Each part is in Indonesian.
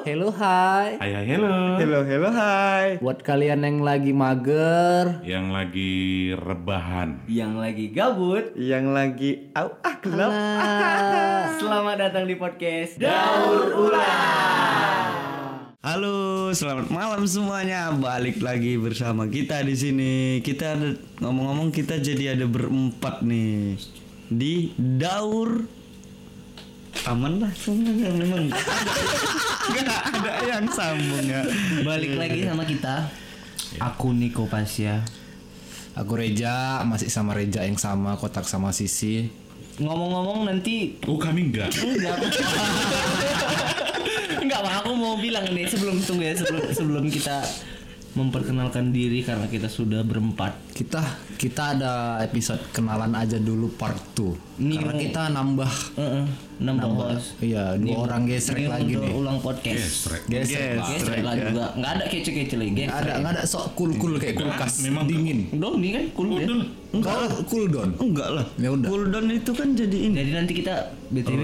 Hello hai. Hai hai hello. Hello, hello, hai. Buat kalian yang lagi mager, Yang lagi rebahan. Yang lagi gabut, Yang lagi au ah gelap. selamat datang di podcast Daur Halo, selamat malam semuanya. Balik lagi bersama kita di sini. Kita ngomong-ngomong kita jadi ada berempat nih di Daur. Aman lah, semuanya memang. Gak ada yang sambung ya. Balik lagi sama kita. Aku Niko Pasya. aku Reja masih sama Reja yang sama kotak sama Sisi. Ngomong-ngomong nanti Oh kami enggak. enggak. enggak. Aku mau bilang nih sebelum tunggu ya sebelum sebelum kita memperkenalkan diri karena kita sudah berempat. Kita kita ada episode kenalan aja dulu part 2. Nih, Karena kita nambah Heeh, nambah host. iya dua orang gesrek Ini lagi nih. ulang podcast. Gesrek. Gesrek. lah. Gesrek lah juga. Enggak ada kece-kece lagi. Nggak ada nggak ada sok cool cool kayak kulkas memang- dingin. Dong, ini kan cool ya. Enggak cool don. Enggak lah. Ya udah. Cooldown itu kan jadi ini. Jadi nanti kita BTW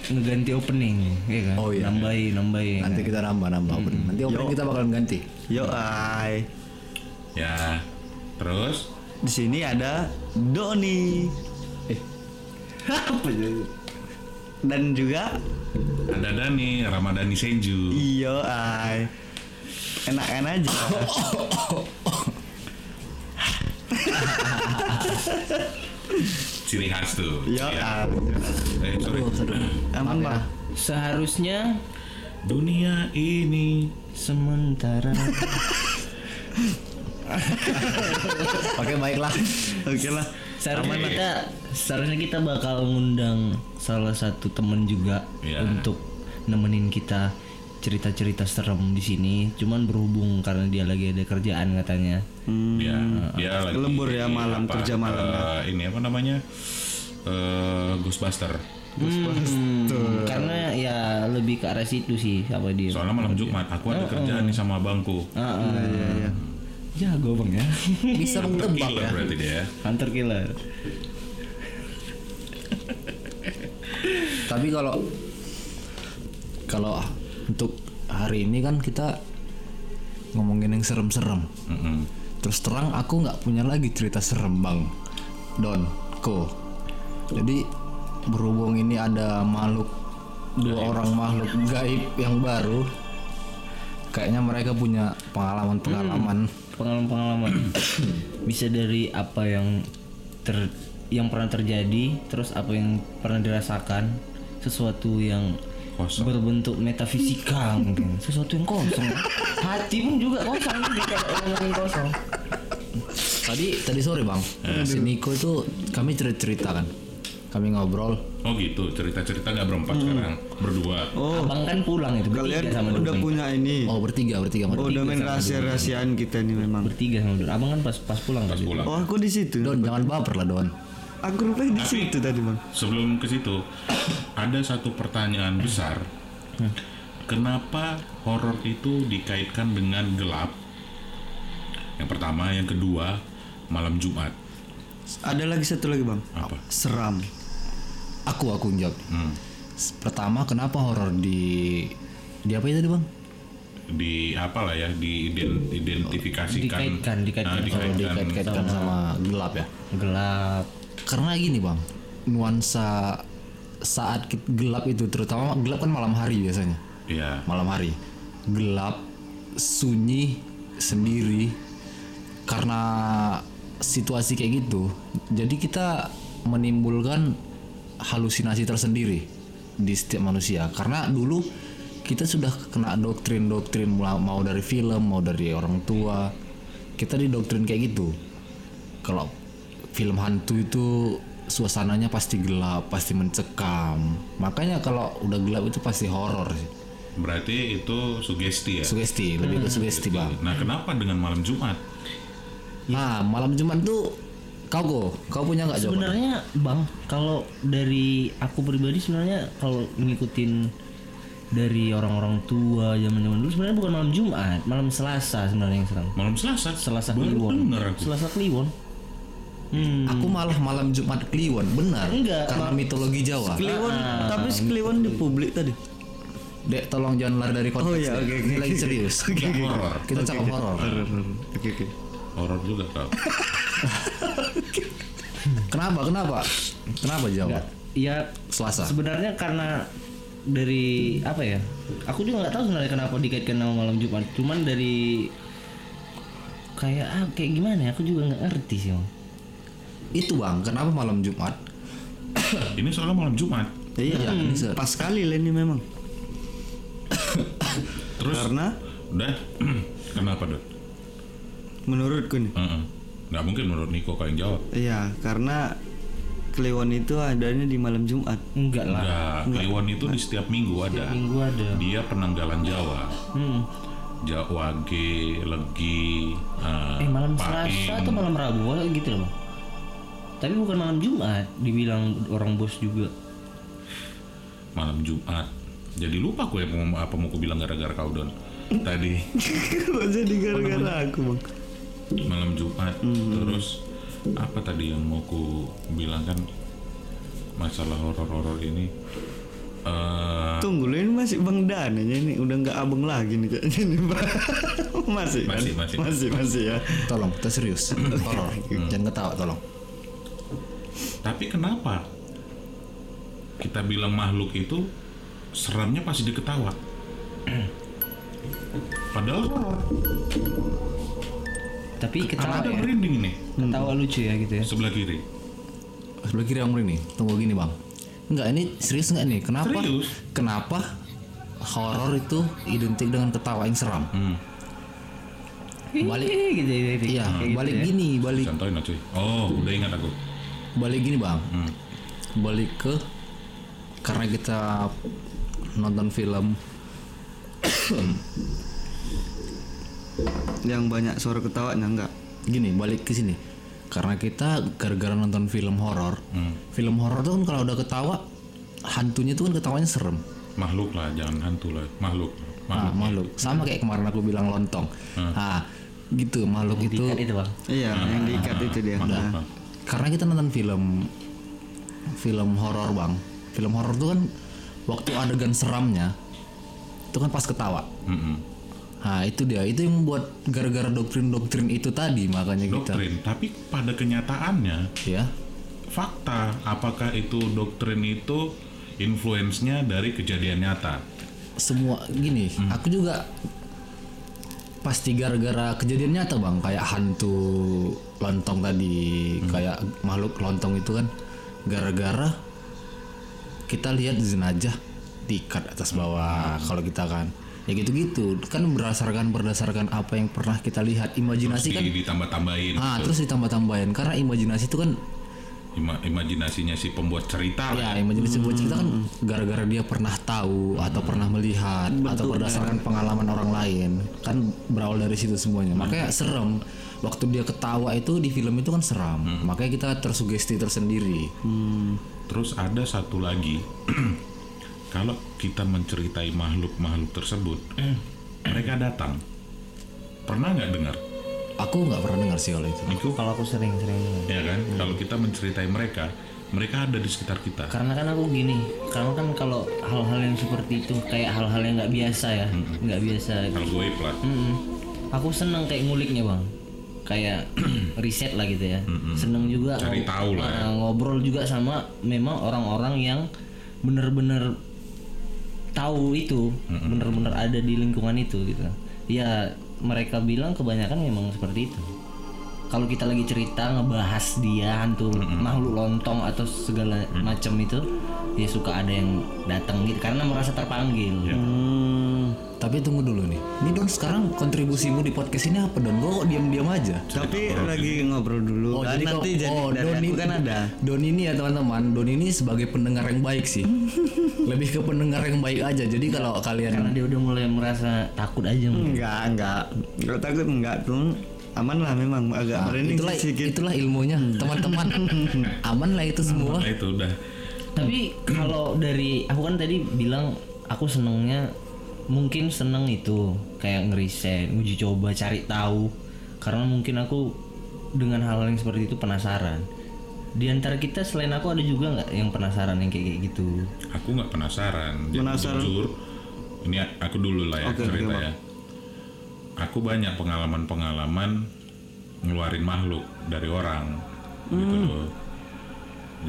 ngeganti opening, ya kan? Oh, iya. Nambahin, nambahin. Nanti kita nambah nambah opening. Nanti opening kita bakalan ganti. Yo, ai. Ya. Terus Di sini ada Doni. Eh? Dan juga ada Dani, Ramadhani Senju. Iyo ay Enak-enak aja Ciri khas tuh. Yo Ya. ay Eh, sorry. Aman bang Seharusnya Dunia ini sementara Oke baiklah. Oke lah seharusnya kita seharusnya kita bakal ngundang salah satu temen juga Iya. untuk nemenin kita cerita-cerita serem di sini. Cuman berhubung karena dia lagi ada kerjaan katanya. dia dia lagi Lembur ya, malam, apa, kerja malam ya. eh, Ini apa namanya? Eh Ghostbuster. Hmm, karena ya lebih ke arah situ sih apa dia. Soalnya malam Jumat aku ada kerjaan nih sama abangku. Ah, ah. Jago bang ya. Bisa menebak ya. berarti dia. ya. Hunter killer. Tapi kalau kalau untuk hari ini kan kita ngomongin yang serem-serem. Mm-mm. Terus terang aku nggak punya lagi cerita serem bang, Don, Ko. Jadi berhubung ini ada makhluk dua orang makhluk gaib yang baru, kayaknya mereka punya pengalaman-pengalaman. pengalaman-pengalaman. Bisa dari apa yang ter yang pernah terjadi terus apa yang pernah dirasakan sesuatu yang Kosong. berbentuk metafisika mungkin. Sesuatu yang kosong. Hati pun juga kosong ngomongin kosong. Tadi tadi sore bang, si Niko itu kami cerita-cerita kan, kami ngobrol. Oh gitu, cerita-cerita nggak berempat sekarang, berdua. Oh abang kan pulang itu kalian sama udah punya ini Oh bertiga bertiga Oh udah main rahasia-rahasiaan kita nih memang bertiga sama Dudung abang kan pas pas pulang Pas pulang. Oh aku di situ Don jangan baper lah Don. Aku rupanya di situ tadi bang Sebelum ke situ, ada satu pertanyaan besar. Kenapa horor itu dikaitkan dengan gelap? Yang pertama, yang kedua, malam Jumat. Ada lagi satu lagi bang Apa? Seram Aku aku jawab. Hmm. Pertama kenapa horor di di apa itu tadi bang? Di apa lah ya, diidentifikasikan. Dikaitkan, dikaitkan. Ah, Oh, dikaitkan. dikait-kaitkan sama gelap ya. gelap Karena gini bang, nuansa saat gelap itu terutama gelap kan malam hari biasanya. Iya. Malam hari gelap, sunyi, sendiri. Karena situasi kayak gitu, jadi kita menimbulkan halusinasi tersendiri di setiap manusia. Karena dulu kita sudah kena doktrin-doktrin mau dari film, mau dari orang tua. Kita didoktrin kayak gitu. Kalau film hantu itu suasananya pasti gelap, pasti mencekam. Makanya kalau udah gelap itu pasti horor sih. Berarti itu sugesti ya. Sugesti, lebih ke sugesti, Bang. Nah, kenapa dengan malam Jumat? Nah, malam Jumat tuh kau go, kau punya nggak jawaban? Sebenarnya Bang, kalau dari aku pribadi sebenarnya kalau ngikutin dari orang-orang tua zaman-zaman dulu sebenarnya bukan malam Jumat, malam Selasa sebenarnya yang serem. Malam Selasa. Selasa Kliwon. Selasa Kliwon. Hmm. Aku malah malam Jumat Kliwon, benar. Enggak, Karena mitologi Jawa. Kliwon, tapi si Kliwon di publik tadi. Dek, tolong jangan lari dari konteks. Oh, iya, oke, Ini oke, lagi oke. serius. Nggak horor. Kita cakap horor. Oke oke. Horor juga kau. Kenapa? Kenapa? Kenapa jawab? ya Selasa. sebenarnya karena dari apa ya aku juga nggak tahu sebenarnya kenapa dikaitkan sama malam Jumat cuman dari kayak ah, kayak gimana ya aku juga nggak ngerti sih Bang. Itu bang, kenapa malam Jumat? Ini soalnya malam Jumat. Iya, ini se- pas sekali lah ini memang. Terus Karena udah kenapa dok? Menurutku nih, Heeh. Nggak mungkin menurut Niko kau yang jawab. iya karena Kliwon itu adanya di malam Jumat. enggak lah Enggak, Kliwon itu di setiap minggu ada. minggu ada Dia penanggalan Jawa. hmm. Jawa Ge, Legi, eh, eh malam Paing. Selasa atau malam Rabu gitu loh Bang. tapi bukan malam Jumat dibilang orang bos juga malam Jumat. Jadi lupa gue mau apa mau gue bilang gara-gara kau don tadi jadi gara-gara aku bang? Malam Jumat. Terus apa tadi yang mau ku bilang kan masalah horor-horor ini. eh Tunggu lu ini masih bang Dan aja ini udah nggak abang lagi nih kayaknya nih bang. masih, kan? Masih, masih. masih masih ya. Tolong, kita serius. Horor. Jangan ketawa, tolong. tapi kenapa kita bilang makhluk itu seramnya pasti diketawa? Padahal horor. Tapi ketawa Ada ya merinding ini ketawa lucu ya gitu ya sebelah kiri. Sebelah kiri yang ini. Tunggu gini bang. Enggak, ini serius nggak nih? Kenapa? Serius. Kenapa horor itu identik dengan ketawa yang seram? Hmm. Balik. Gitu, gitu, gitu. Iya, gitu balik ya. gini, balik Contohin aja. Oh, udah ingat aku. balik gini bang. Hmm. Balik ke karena kita nonton film Yang banyak suara ketawanya enggak? gini balik ke sini karena kita gara-gara nonton film horor Hmm. film horor tuh kan kalau udah ketawa hantunya tuh kan ketawanya serem Makhluk lah, jangan hantu lah. Makhluk. ah, Makhluk. makhluk sama kayak kemarin aku bilang lontong ah gitu makhluk itu Diikat itu bang Iya, yang diikat itu dia. Makhluk, Nah, karena kita nonton film film horor bang film horor tuh kan waktu adegan seramnya itu kan pas ketawa Mm-mm. Nah itu dia. Itu yang membuat gara-gara doktrin-doktrin itu tadi makanya kita Doktrin, tapi pada kenyataannya ya fakta apakah itu doktrin itu influence-nya dari kejadian nyata. semua gini aku juga pasti gara-gara kejadian nyata bang. Kayak hantu lontong tadi kayak makhluk lontong itu kan. Gara-gara kita lihat jenajah diikat atas bawah kalau kita kan ya gitu-gitu kan berdasarkan berdasarkan apa yang pernah kita lihat imajinasi kan Di, ditambah-tambahin ah gitu. terus ditambah-tambahin karena imajinasi itu kan Ima- imajinasinya si pembuat cerita. Ya, imajinasi buat cerita kan gara-gara dia pernah tahu atau pernah melihat atau berdasarkan pengalaman orang lain kan berawal dari situ semuanya. Makanya serem. Waktu dia ketawa itu di film itu kan seram. Makanya kita tersugesti tersendiri. Terus ada satu lagi, kalau kita menceritai makhluk-makhluk tersebut, mereka datang. Pernah nggak dengar? Aku nggak pernah dengar sih kalau itu. Niku, kalau aku sering sering ya kan? Kalau kita menceritai mereka, mereka ada di sekitar kita. karena kan aku gini karena kan kalau hal-hal yang seperti itu kayak hal-hal yang nggak biasa ya nggak biasa Kalau gue lah, Mm-mm. aku seneng kayak nguliknya bang kayak riset lah gitu ya seneng juga Cari tahu lah ya. ah, ngobrol juga sama memang orang-orang yang bener-bener tahu itu bener-bener ada di lingkungan itu gitu. Ya mereka bilang kebanyakan memang seperti itu. Kalau kita lagi cerita ngebahas dia hantu makhluk lontong atau segala macam itu ya suka ada yang datang gitu karena merasa terpanggil. Ya. Hmm, Tapi tunggu dulu nih. Ini Don sekarang kontribusimu di podcast ini apa Don? Gue kok diam-diam aja. tapi lagi ngobrol dulu. kan jadi nanti kok- jadi oh, dari Don aku ini kan ada. Don ini ya teman-teman, Don ini sebagai pendengar yang baik sih. Lebih ke pendengar yang baik aja. Jadi kalau kalian karena dia udah mulai merasa takut aja mungkin. Enggak, enggak. Enggak takut enggak tuh. Aman lah memang agak merinding itulah sedikit. itulah ilmunya teman-teman aman lah itu semua nah itu udah. tapi kalau dari aku kan tadi bilang aku senengnya mungkin seneng itu kayak ngeriset uji coba cari tahu karena mungkin aku dengan hal yang seperti itu penasaran di antara kita selain aku ada juga nggak yang penasaran yang kayak kayak gitu Aku nggak penasaran. Jadi Penasaran. Jujur, ini aku dulu lah ya oke, cerita Bang. ya. Aku banyak pengalaman-pengalaman ngeluarin makhluk dari orang gitu Hmm. loh.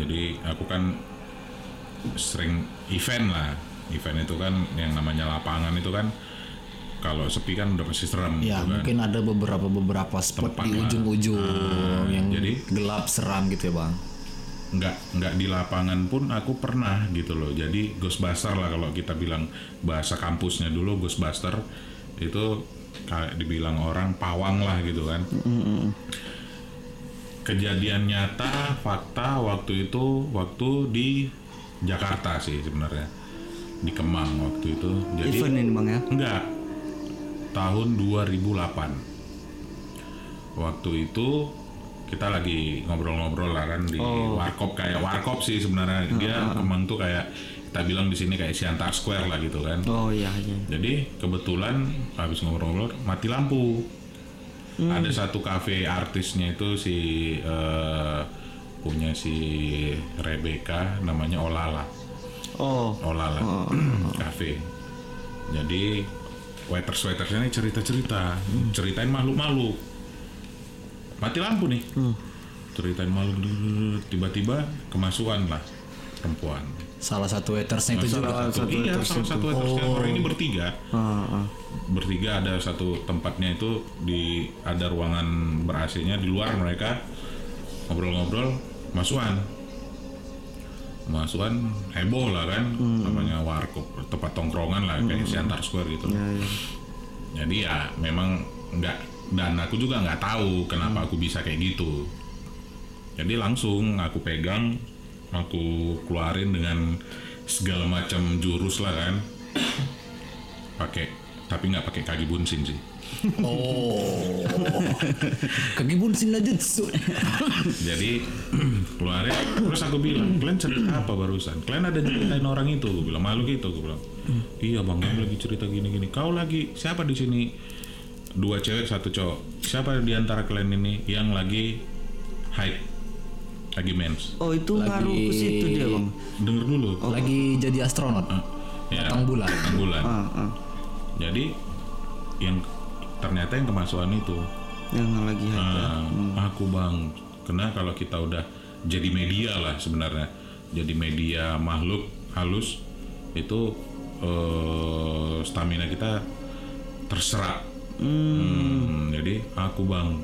Jadi aku kan sering event lah. Event itu kan yang namanya lapangan itu kan kalau sepi kan udah pasti serem Ya gitu kan. mungkin ada beberapa beberapa spot Tempat di ujung-ujung Ah, yang jadi- gelap seram gitu ya bang. nggak nggak di lapangan pun aku pernah gitu loh. Jadi Ghostbuster lah kalau kita bilang bahasa kampusnya dulu Ghostbuster itu kayak dibilang orang pawang lah gitu kan. Kejadian nyata fakta waktu itu waktu di Jakarta sih sebenarnya di Kemang waktu itu jadi Event ini bang ya. Enggak. Tahun 2008. Waktu itu kita lagi ngobrol-ngobrol lah kan di warkop kayak warkop sih sebenarnya dia Kemang tuh kayak kita bilang di sini kayak Siantar Square lah gitu kan. Oh iya iya. Jadi kebetulan habis ngobrol-ngobrol mati lampu. Ada satu kafe artisnya itu si eh, punya si Rebecca namanya Olala. Oh. Olala Cafe. Jadi waiters waitersnya ini cerita cerita, ceritain makhluk makhluk. Mati lampu nih. Ceritain makhluk tiba-tiba kemasukan lah perempuan. Salah satu waitersnya itu juga. Salah satu iya, waiters salah satu waitersnya orang ini bertiga. Ah, ah. Bertiga ada satu tempatnya itu di ada ruangan ber AC-nya di luar mereka ngobrol-ngobrol masukan masukan heboh lah kan namanya warkop tempat tongkrongan lah kayak Siantar Square gitu. Ya, ya. jadi ya memang nggak dan aku juga nggak tahu kenapa aku bisa kayak gitu. Jadi langsung aku pegang aku keluarin dengan segala macam jurus lah kan. Pakai tapi nggak pakai kaki bunsin sih Oh. Aja jutsu. jadi keluarin terus aku bilang kalian cerita apa barusan kalian ada ceritain orang itu gue bilang makhluk itu gue bilang iya bang kami lagi cerita gini gini kau lagi siapa di sini dua cewek satu cowok siapa di antara kalian ini yang lagi hide lagi mens Oh itu Lagi- ngaruh ke situ dia bang. denger dulu Lagi jadi astronot. ya Datang bulan. datang bulan Ah, ah. jadi yang ternyata yang kemasukan itu. Yang lagi ada. Ah, aku bang. Karena kalau kita udah jadi media lah sebenarnya. Jadi media makhluk halus itu eh, stamina kita terserap Hmm, jadi aku bang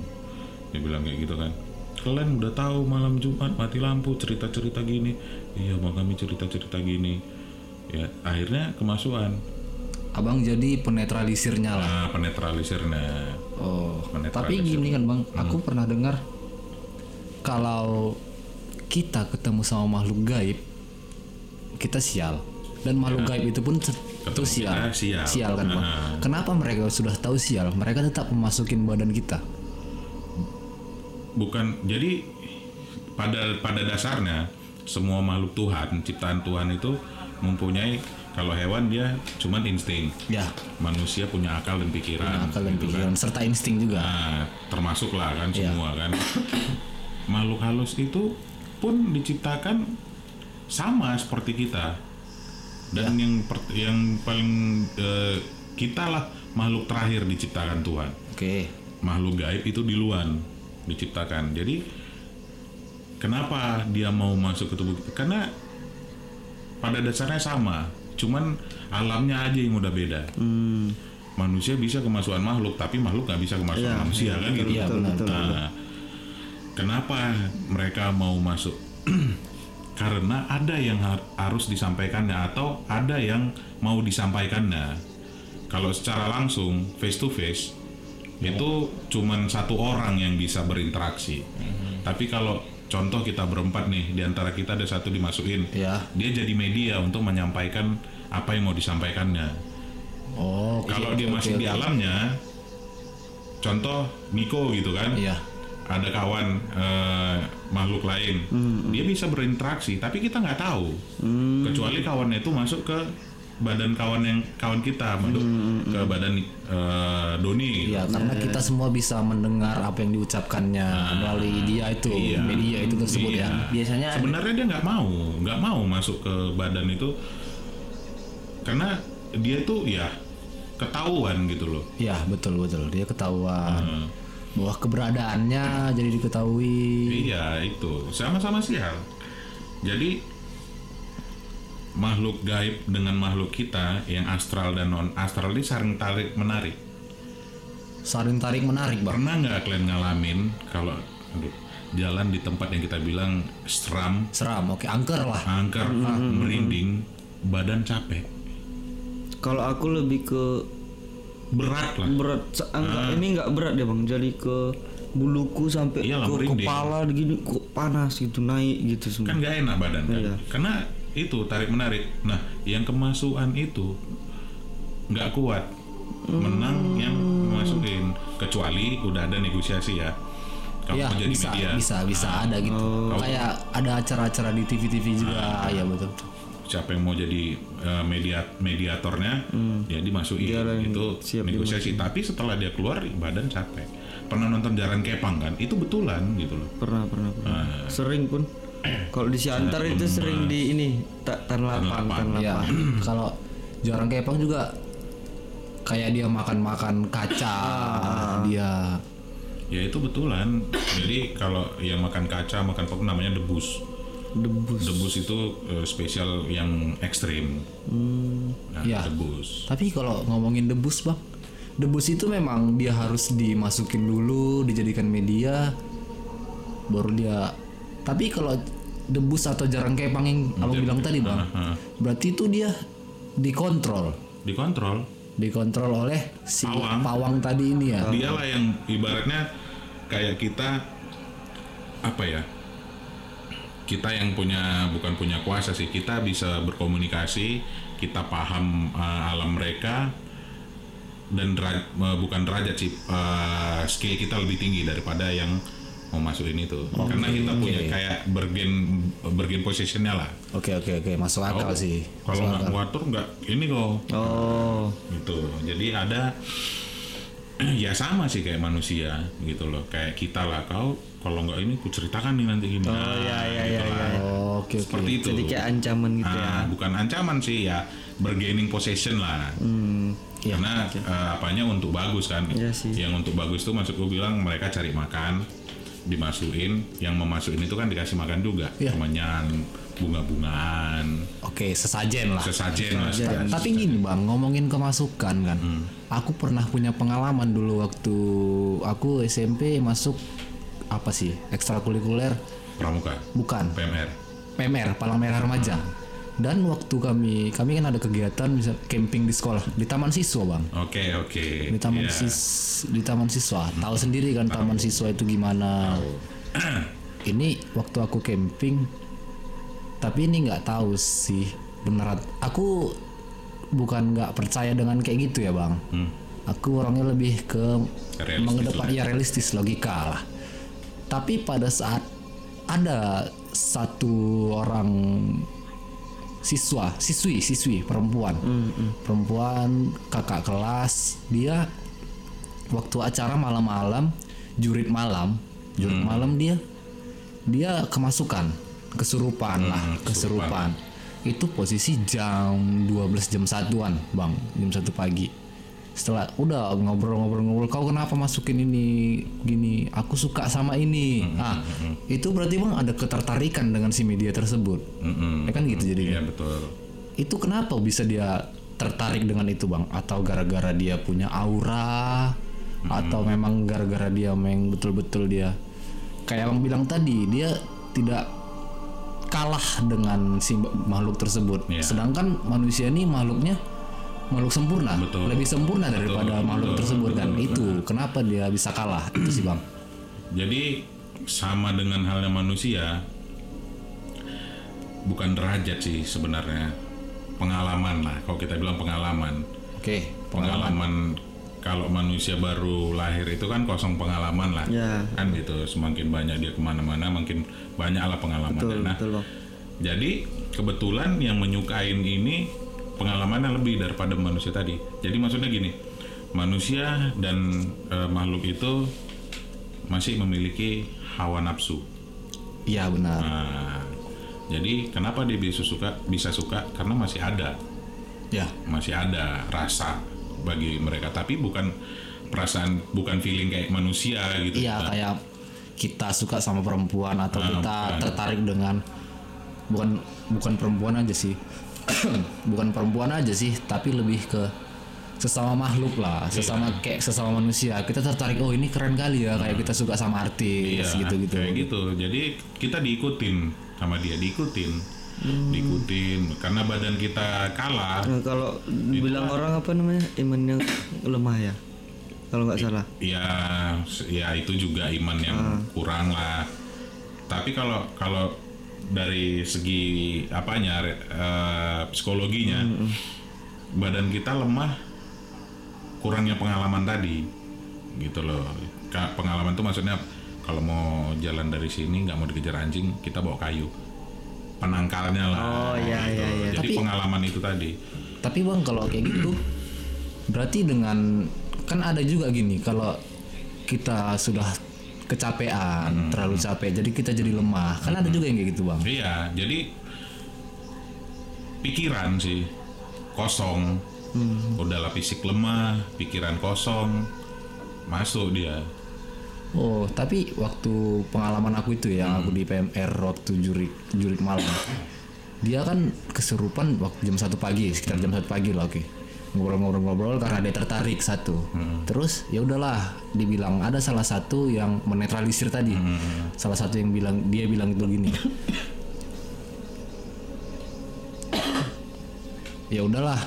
dia bilang kayak gitu kan. Kalian udah tahu malam Jumat mati lampu cerita cerita gini. Iya bang kami cerita cerita gini. Ya akhirnya kemasukan Abang jadi penetralisirnya lah. nah penetralisirnya Oh. Penetralisir. Tapi gini kan bang, aku pernah dengar kalau kita ketemu sama makhluk gaib, kita sial. Dan makhluk gaib itu pun itu sial. kita sial. kan bang. Ah. Kenapa mereka sudah tahu sial? Mereka tetap memasukin badan kita. bukan jadi pada pada dasarnya semua makhluk Tuhan ciptaan Tuhan itu mempunyai kalau hewan dia cuman insting Ya, manusia punya akal dan pikiran akal dan gitu pikiran serta insting juga. nah termasuk lah kan Iya. semua kan makhluk halus itu pun diciptakan sama seperti kita dan yang per- yang paling eh, kita lah makhluk terakhir diciptakan Tuhan Oke. makhluk gaib itu di luar diciptakan. Jadi kenapa dia mau masuk ke tubuh kita? Karena pada dasarnya sama, cuman alamnya aja yang udah beda. Hmm. Manusia bisa kemasukan makhluk, tapi makhluk nggak bisa kemasukan manusia kan gitu. Iya, benar. Nah, kenapa mereka mau masuk? Karena ada yang har- harus disampaikannya atau ada yang mau disampaikannya. Kalau secara langsung face to face itu cuman satu orang yang bisa berinteraksi. Tapi kalau contoh kita berempat nih di antara kita ada satu dimasukin, Ya. dia jadi media untuk menyampaikan apa yang mau disampaikannya. Oh, Kalau dia masih oke, di alamnya, contoh Miko gitu kan, Iya. ada kawan eh, makhluk lain, dia bisa berinteraksi, tapi kita nggak tahu, kecuali kawannya itu masuk ke badan kawan yang kawan kita, masuk ke badan eh, Doni. Iya, karena kita semua bisa mendengar apa yang diucapkannya melalui dia itu, iya. media itu tersebut Iya. ya. Biasanya ada- Sebenarnya dia nggak mau, nggak mau masuk ke badan itu, karena dia tuh ya ketahuan gitu loh Ya betul betul dia ketahuan Hmm. bahwa keberadaannya jadi diketahui. Iya itu sama-sama sial. Jadi makhluk gaib dengan makhluk kita yang astral dan non astral ini saling tarik menarik. Saling tarik menarik bang. Pernah nggak kalian ngalamin kalau aduh, jalan di tempat yang kita bilang seram, Seram, oke angker lah. angker, merinding, badan capek, Kalau aku lebih ke berat lah. berat se- enggak, ini nggak berat deh bang jadi ke buluku sampai Iyalah, ke merinding. kepala gini kok panas gitu naik gitu semua Kan nggak enak badan kan? Iya. Karena itu tarik menarik. Nah, yang kemasukan itu nggak kuat. Menang yang masukin kecuali udah ada negosiasi ya. Kalau Ya jadi bisa, media, bisa, bisa nah, ada gitu. Oh. Kayak ada acara-acara di TV-TV juga, ya betul. siapa yang mau jadi eh, media mediatornya, ya dimasukin yang itu siap negosiasi. Tapi setelah dia keluar badan capek. Pernah nonton Jaran Kepang kan? Itu betulan gitu loh. pernah pernah pernah Ah. sering pun kalau di Siantar itu sering di ini tak tan lapang tan Ya, kalau jarang kepang juga kayak dia makan-makan kaca, dia Ya itu betulan. Jadi kalau yang makan kaca, makan pop namanya debus. debus Debus itu eh, spesial yang ekstrim. Nah, Ya. debus. Tapi kalau ngomongin debus bang, debus itu memang dia harus dimasukin dulu, dijadikan media, baru dia. Tapi kalau debus atau jarang kepang yang abang bilang tadi bang, Ah, ah. berarti itu dia dikontrol, Dikontrol. dikontrol oleh si Pawang. pawang, tadi ini ya. Dialah yang ibaratnya kayak kita apa ya? Kita yang punya bukan punya kuasa sih, kita bisa berkomunikasi, kita paham eh, alam mereka dan dera- eh, bukan derajat sih, eh, skill kita lebih tinggi daripada yang mau masukin itu. Karena kita punya kayak bergen bergen positionnya lah. Oke oke oke. Masuk akal sih. Kalau nggak ngatur nggak ini kok. Oh. Gitu. Jadi ada ya sama sih kayak manusia gitu loh. Kayak kita lah. Kau kalau nggak ini ku ceritakan nih nanti gini oh iya, iya, iya, Oh, Oke oke. seperti itu. Jadi kayak ancaman gitu ya. Ah, bukan ancaman sih ya. Bergaining possession lah. Hmm, Iya, karena eh, apanya untuk bagus kan. Iya sih. yang untuk bagus tuh maksud gue bilang mereka cari makan dimasukin yang memasukin itu kan dikasih makan juga. Iya. kemenyan bunga-bungaan. Oke sesajen lah. sesajen lah Ta- Tapi gini bang, ngomongin kemasukan kan, aku pernah punya pengalaman dulu waktu aku SMP masuk apa sih ekstrakurikuler, pramuka. Bukan. PMR PMR Palang Merah Remaja. Dan waktu kami kami kan ada kegiatan misal camping di sekolah di taman siswa bang, oke oke di taman Iya. sis di taman siswa. Tahu sendiri kan taman siswa itu gimana. ini waktu aku camping, tapi ini nggak tahu sih beneran. Aku bukan nggak percaya dengan kayak gitu ya bang. Hmm. Aku orangnya lebih ke Realistis mengedepan ya realistis logika lah. Tapi pada saat ada satu orang siswa, siswi, siswi perempuan, perempuan kakak kelas, dia waktu acara malam-malam, jurit malam, jurit malam dia dia kemasukan, kesurupan lah, kesurupan. Itu posisi jam 12 jam satuan, bang, jam satu pagi setelah udah ngobrol-ngobrol-ngobrol kau kenapa masukin ini gini? Aku suka sama ini. Ah itu berarti bang ada ketertarikan dengan si media tersebut. Mm-mm. ya kan gitu Iya jadinya betul. itu kenapa bisa dia tertarik dengan itu bang? Atau gara-gara dia punya aura? Atau memang gara-gara dia memang betul-betul dia? Kayak bang bilang tadi dia tidak kalah dengan si makhluk tersebut. Iya. sedangkan manusia ini makhluknya makhluk sempurna Betul. lebih sempurna daripada makhluk betul, tersebut betul, kan betul. itu kenapa dia bisa kalah itu sih bang Jadi sama dengan halnya manusia, bukan derajat sih sebenarnya, pengalaman lah. Kalau kita bilang pengalaman, oke pengalaman kalau manusia baru lahir itu kan kosong pengalaman lah, Ya. kan gitu. Semakin banyak dia ke mana-mana, makin banyak lah pengalaman. betul Nah, betul bang jadi kebetulan yang menyukain ini pengalamannya lebih daripada manusia tadi. Jadi maksudnya gini, manusia dan eh, makhluk itu masih memiliki hawa nafsu. iya benar Nah, jadi kenapa dia bisa suka? Bisa suka karena masih ada Ya. masih ada rasa bagi mereka tapi bukan perasaan bukan feeling kayak manusia gitu Iya Nah, kayak kita suka sama perempuan atau Ah, kita bukan. tertarik dengan bukan bukan perempuan aja sih bukan perempuan aja sih tapi lebih ke sesama makhluk lah sesama kayak sesama manusia kita tertarik oh ini keren kali ya kayak kita suka sama artis Iya, gitu gitu kayak gitu. Jadi kita diikutin sama dia, diikutin, Hmm. diikutin. Karena badan kita kalah, Nah, kalau bilang orang apa namanya imannya lemah ya kalau nggak salah ya, ya itu juga iman yang Hmm. kurang lah. Tapi kalau kalau dari segi apanya eh, psikologinya, Hmm, badan kita lemah, kurangnya pengalaman tadi, gitu loh. Pengalaman itu maksudnya kalau mau jalan dari sini nggak mau dikejar anjing, kita bawa kayu. Penangkalnya lah. Oh, iya, gitu. iya, iya. Jadi Tapi- pengalaman itu tadi. tapi bang kalau kayak gitu berarti dengan kan ada juga gini kalau kita sudah kecapean terlalu capek jadi kita jadi lemah kan ada juga yang kayak gitu bang Iya, jadi pikiran sih kosong. Udahlah fisik lemah, pikiran kosong, masuk dia. Oh, tapi waktu pengalaman aku itu ya, aku di PMR waktu jurik jurik malam. Dia kan kesurupan waktu jam satu pagi, sekitar jam satu pagi lah, oke. Ngobrol-ngobrol-ngobrol karena dia tertarik satu. Terus ya udahlah, dibilang ada salah satu yang menetralisir tadi. Salah satu yang bilang dia bilang itu gini. ya udahlah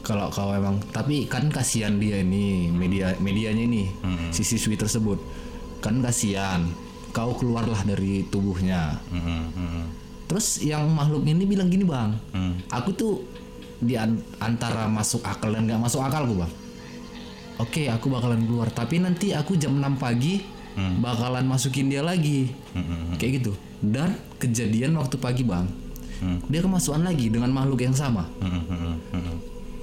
kalau kau emang tapi kan kasihan dia ini media medianya ini si siswi tersebut. Kan kasihan kau keluarlah dari tubuhnya. Terus yang makhluk ini bilang gini bang. Aku tuh di an- antara masuk akal dan nggak masuk akal gue bang. Oke aku bakalan keluar. Tapi nanti aku jam 6 pagi bakalan masukin dia lagi. Kayak gitu. Dan kejadian waktu pagi bang dia kemasukan lagi dengan makhluk yang sama.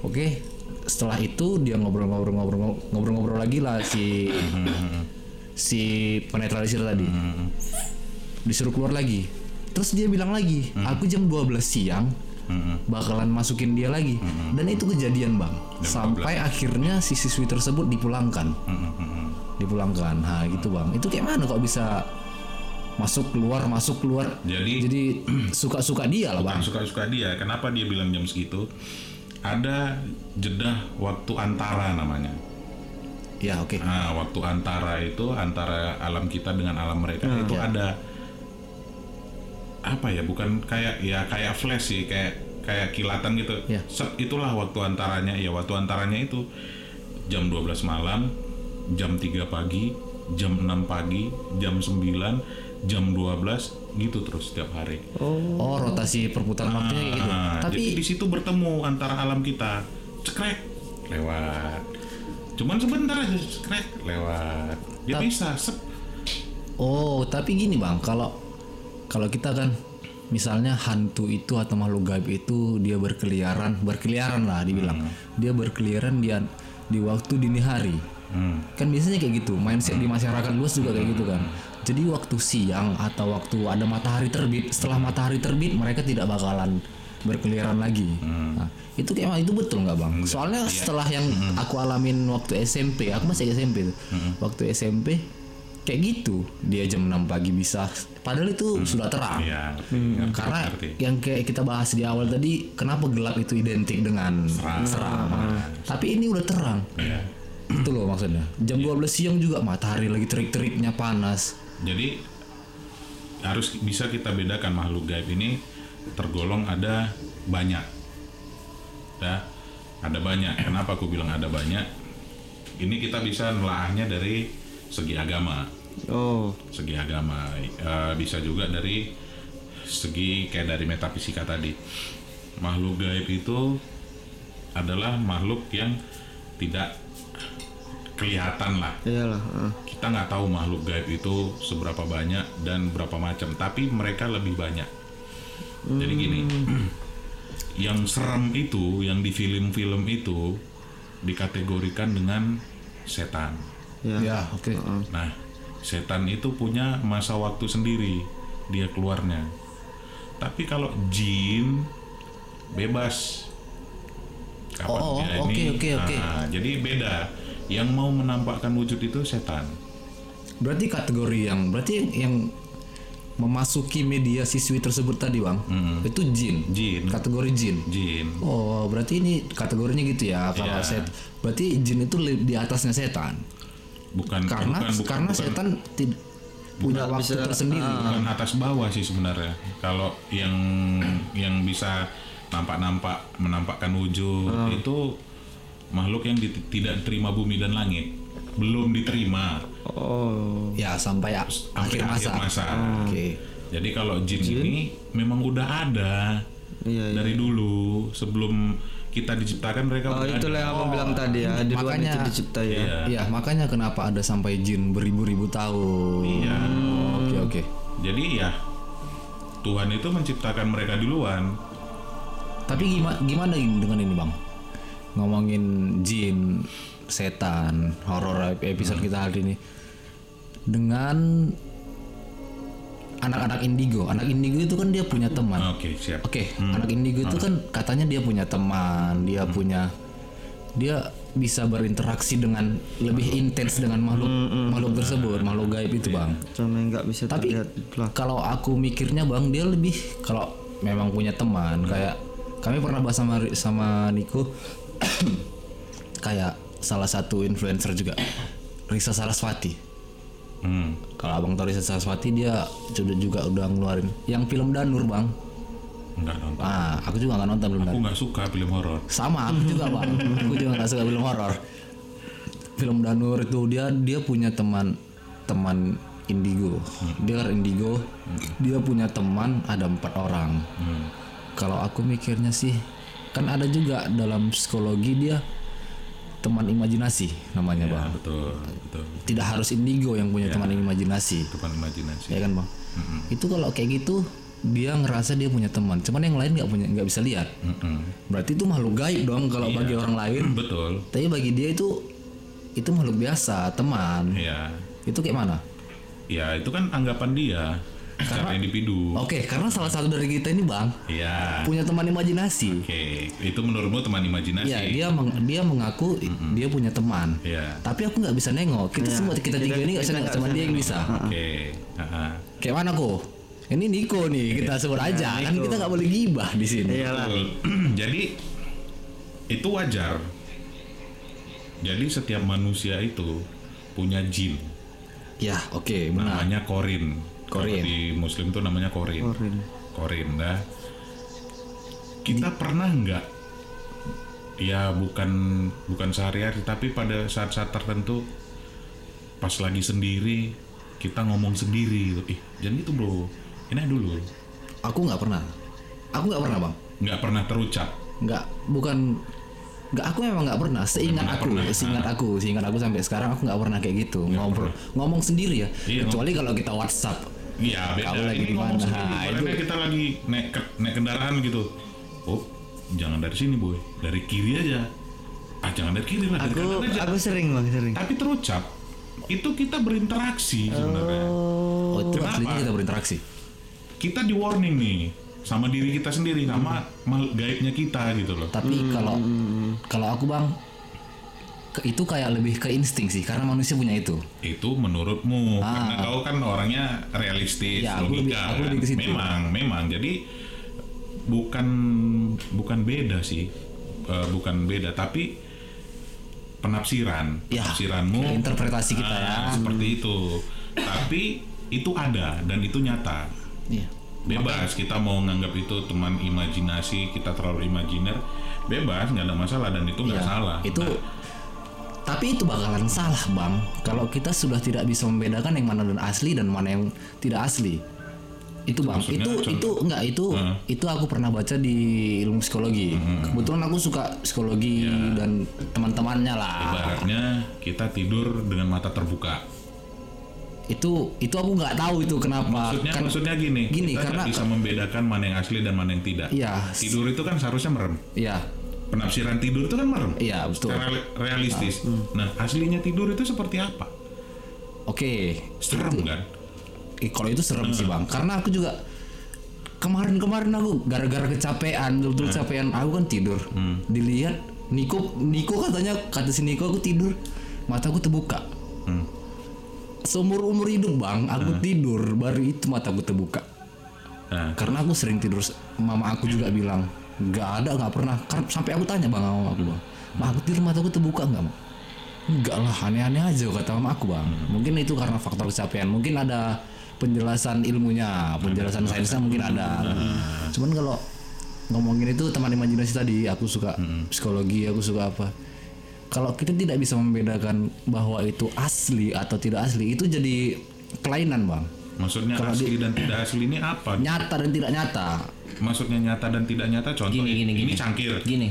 Oke, setelah itu dia ngobrol-ngobrol-ngobrol ngobrol-ngobrol lagi lah si si penetralisir tadi. Disuruh keluar lagi. Terus dia bilang lagi, aku jam 12 siang bakalan masukin dia lagi. Dan itu kejadian, Bang. Sampai akhirnya si siswi tersebut dipulangkan. Dipulangkan. Nah, gitu, Bang. Itu kayak mana kok bisa masuk keluar masuk keluar Jadi jadi suka-suka dia lah bang bukan suka-suka dia. Kenapa dia bilang jam segitu? Ada jeda waktu antara namanya. ya oke Nah, waktu antara itu antara alam kita dengan alam mereka itu ada apa ya? Bukan kayak ya kayak flash sih, kayak kayak kilatan gitu. Ya. Set, itulah waktu antaranya. Ya, waktu antaranya itu jam 12 malam, jam 3 pagi, jam 6 pagi, jam 9, jam 12 gitu terus setiap hari. Oh, rotasi perputaran waktunya kayak gitu. Ah, Tapi jadi di situ bertemu antara alam kita, cekrek lewat. Cuman sebentar aja cekrek lewat. Ya Tap- bisa, sep. oh, tapi gini Bang, kalau kalau kita kan misalnya hantu itu atau makhluk gaib itu dia berkeliaran, berkeliaran lah dibilang. Dia berkeliaran di di waktu dini hari. Hmm. Kan biasanya kayak gitu, mindset di masyarakat luas juga kayak gitu kan. Jadi waktu siang atau waktu ada matahari terbit, setelah matahari terbit mereka tidak bakalan berkeliaran lagi. Nah, itu kayak itu betul nggak bang? Soalnya setelah yang aku alamin waktu SMP, aku masih SMP tuh. Waktu SMP kayak gitu, dia jam 6 pagi bisa. Padahal itu sudah terang. Iya. ngerti, Karena ngerti. yang kayak kita bahas di awal tadi, kenapa gelap itu identik dengan seram? Tapi ini udah terang. Iya. Itu loh maksudnya. Jam 12 siang juga matahari lagi terik-teriknya panas. Jadi harus bisa kita bedakan makhluk gaib ini tergolong ada banyak. Ya, ada banyak. Kenapa aku bilang ada banyak? Ini kita bisa nelaahnya dari segi agama. Oh. Segi agama Eh, bisa juga dari segi kayak dari metafisika tadi. Makhluk gaib itu adalah makhluk yang tidak kelihatan lah. Iyalah ah. kita nggak tahu makhluk gaib itu seberapa banyak dan berapa macam tapi mereka lebih banyak. Jadi gini yang serem itu yang di film-film itu dikategorikan dengan setan. Ya, Ya, oke. Nah, setan itu punya masa waktu sendiri dia keluarnya. Tapi kalau jin bebas kapan Oh, dia oke, ini. oke, oke. Nah, jadi beda. Yang mau menampakkan wujud itu setan. Berarti kategori yang berarti yang, memasuki media siswi tersebut tadi bang, itu jin. Jin. Kategori jin. Jin. Oh, berarti ini kategorinya gitu ya. Kalau Iya. set, berarti jin itu di atasnya setan. Bukan Karena bukan, bukan, karena bukan, setan tidak punya waktu bisa- tersendiri. bukan atas bawah sih sebenarnya. Kalau yang yang bisa nampak-nampak menampakkan wujud Ah. itu makhluk yang di- tidak terima bumi dan langit. Belum diterima Oh. Ya sampai a- sampai akhir masa. akhir masa. Oke. Jadi kalau jin, ini memang udah ada Iya, iya. dari dulu sebelum kita diciptakan mereka Oh, itulah ada. yang abang bilang tadi ya. Di luar makanya- itu dicipta ya. Iya. Iya, makanya kenapa ada sampai jin beribu-ribu tahun. Iya. Oh, Oke, oke. Jadi ya Tuhan itu menciptakan mereka duluan. Tapi gimana gimana ini dengan ini, Bang? Ngomongin jin, setan, horor episode kita hari ini. Dengan anak-anak indigo. Anak indigo itu kan dia punya teman. Oke, siap. Oke, anak indigo itu kan katanya dia punya teman, dia punya dia bisa berinteraksi dengan lebih intens dengan makhluk makhluk tersebut, makhluk gaib itu, Bang. Cuma nggak bisa Tapi kalau aku mikirnya, Bang, dia lebih kalau memang punya teman kayak kami pernah bahas sama sama Niko kayak salah satu influencer juga Risa Saraswati. Hmm. Kalau Abang Risa Saraswati dia juga juga udah ngeluarin yang film Danur, Bang. Enggak nonton. Ah, aku juga nggak nonton film Aku nggak suka film horor. Sama, aku juga bang. aku juga nggak suka film horor. Film Danur itu dia dia punya teman teman indigo. Dia kan indigo. Dia punya teman ada empat orang. Kalau aku mikirnya sih, kan ada juga dalam psikologi dia teman imajinasi namanya bang. Ya, betul, betul. Tidak harus indigo yang punya teman imajinasi, Depan imajinasi. ya kan bang? Itu kalau kayak gitu dia ngerasa dia punya teman, cuman yang lain nggak punya nggak bisa lihat. Mm-mm. Berarti itu makhluk gaib dong kalau bagi orang lain. Betul. Tapi bagi dia itu itu makhluk biasa, teman. Ya. Itu kayak mana? Ya, itu kan anggapan dia secara individu. Oke, karena salah satu dari kita ini bang Ya. punya teman imajinasi. Oke, itu menurutmu teman imajinasi? Iya, dia meng- dia mengaku dia punya teman. Iya. Tapi aku nggak bisa nengok. Kita semua kita tiga ini nggak bisa nengok, cuma dia yang bisa. Oke. Aha. Kayak mana kok? Ini Niko nih, kita sebut aja. Kan kita nggak boleh gibah di sini. Iyalah. Jadi itu wajar. Jadi setiap manusia itu punya jin. Ya, oke, benar. Namanya korin. Kalau Korin. di Muslim tuh namanya korin. Korin. Korin, dah. Kita pernah nggak? Ya bukan bukan sehari-hari, tapi pada saat-saat tertentu, pas lagi sendiri, kita ngomong sendiri. gitu. Ih, jangan gitu bro. Ini dulu. Aku nggak pernah. Aku nggak pernah bang. Nggak pernah terucap. nggak bukan nggak aku memang nggak pernah seingat Nggak aku pernah. seingat aku seingat aku sampai sekarang aku nggak pernah kayak gitu ngobrol ngomong sendiri ya Iya, kecuali kalau kita WhatsApp Iya beda. Kau lagi Ini di ngomong mana? sendiri. Nah, kita lagi naik ke- naik kendaraan gitu. Oh, jangan dari sini boy, dari kiri aja. Ah jangan dari kiri lah, dari Aku kanan aja. aku sering bang sering. Tapi terucap. Itu kita berinteraksi sebenarnya. oh itu Kenapa? kita berinteraksi Kita di warning nih sama diri kita sendiri sama mal gaibnya kita gitu loh. tapi kalau kalau aku bang itu kayak lebih ke insting sih karena manusia punya itu Itu menurutmu karena kau kan orangnya realistis, Ah. Ya, aku lebih- logika. aku lebih ke situ. Memang, memang. Jadi bukan bukan beda sih. Eh, bukan beda tapi penafsiran, Ya, penafsiranmu interpretasi kita ah, ya. seperti itu. Tapi itu ada dan itu nyata. Iya. Bebas kita mau nganggap itu teman imajinasi, kita terlalu imajiner, bebas nggak ada masalah dan itu nggak Iya, salah. itu Nah, tapi itu bakalan salah bang kalau kita sudah tidak bisa membedakan yang mana dan asli dan mana yang tidak asli itu bang Maksudnya itu contoh- itu enggak itu Heeh. itu aku pernah baca di ilmu psikologi kebetulan aku suka psikologi Ya. dan teman-temannya lah ibaratnya kita tidur dengan mata terbuka. itu itu aku nggak tahu itu kenapa Maksudnya kan maksudnya gini, gini, kita karena- bisa membedakan mana yang asli dan mana yang tidak. Iya. Tidur itu kan seharusnya merem. ya Penafsiran tidur itu kan merem. iya betul. Secara re- realistis. Nah, aslinya tidur itu seperti apa? oke. Serem kan? Eh, kalau itu serem sih bang. Karena aku juga kemarin-kemarin aku gara-gara kecapean betul-betul kecapean aku kan tidur. Dilihat Niko Niko katanya kata si Niko aku tidur. Mataku terbuka. Hmm. seumur umur hidup bang aku tidur baru itu mataku terbuka. Nah, karena aku sering tidur mama aku juga bilang nggak ada nggak pernah. Kar- sampai aku tanya bang sama aku bang. Ma aku tidur mataku terbuka nggak Ma?" enggak lah aneh-aneh aja kata mama aku bang. Mungkin itu karena faktor kecapean. Mungkin ada penjelasan ilmunya penjelasan sainsnya mungkin ada. Cuman kalau ngomongin itu teman imajinasi tadi aku suka psikologi aku suka apa. Kalau kita tidak bisa membedakan bahwa itu asli atau tidak asli itu jadi kelainan bang. Maksudnya asli dan tidak asli ini apa? nyata dan tidak nyata Maksudnya nyata dan tidak nyata contoh Gini, gini, ini gini. cangkir. Gini.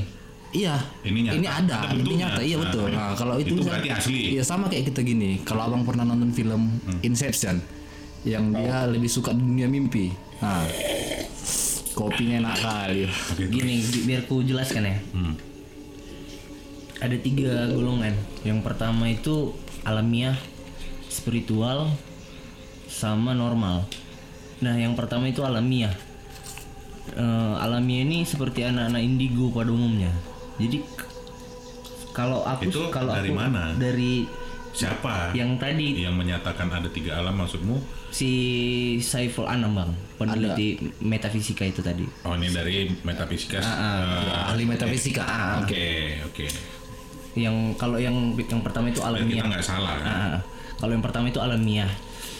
Iya, Ini nyata. ada, Ada ini nyata, iya Nah, betul. Nah, kalau itu, itu berarti asli. Iya sama kayak kita gini. Kalau abang pernah nonton film Hmm. Inception, yang dia lebih suka dunia mimpi. Nah, kopinya enak kali. Gini, bi- biar ku jelaskan ya. Hmm. Ada tiga golongan. Yang pertama itu alamiah, spiritual, sama normal. Nah, yang pertama itu alamiah. Eh, alamiah ini seperti anak-anak indigo pada umumnya. Jadi kalau aku Itu kalau dari aku mana? dari Siapa yang tadi yang menyatakan ada tiga alam maksudmu? si Saiful Anam bang, peneliti metafisika itu tadi. Oh ini dari metafisika. Ah, Eh, Ahli metafisika. Ah, Oke oke. Yang kalau yang yang pertama itu Dan kita alamiah. nggak salah. kan? Ah, kalau yang pertama itu alamiah.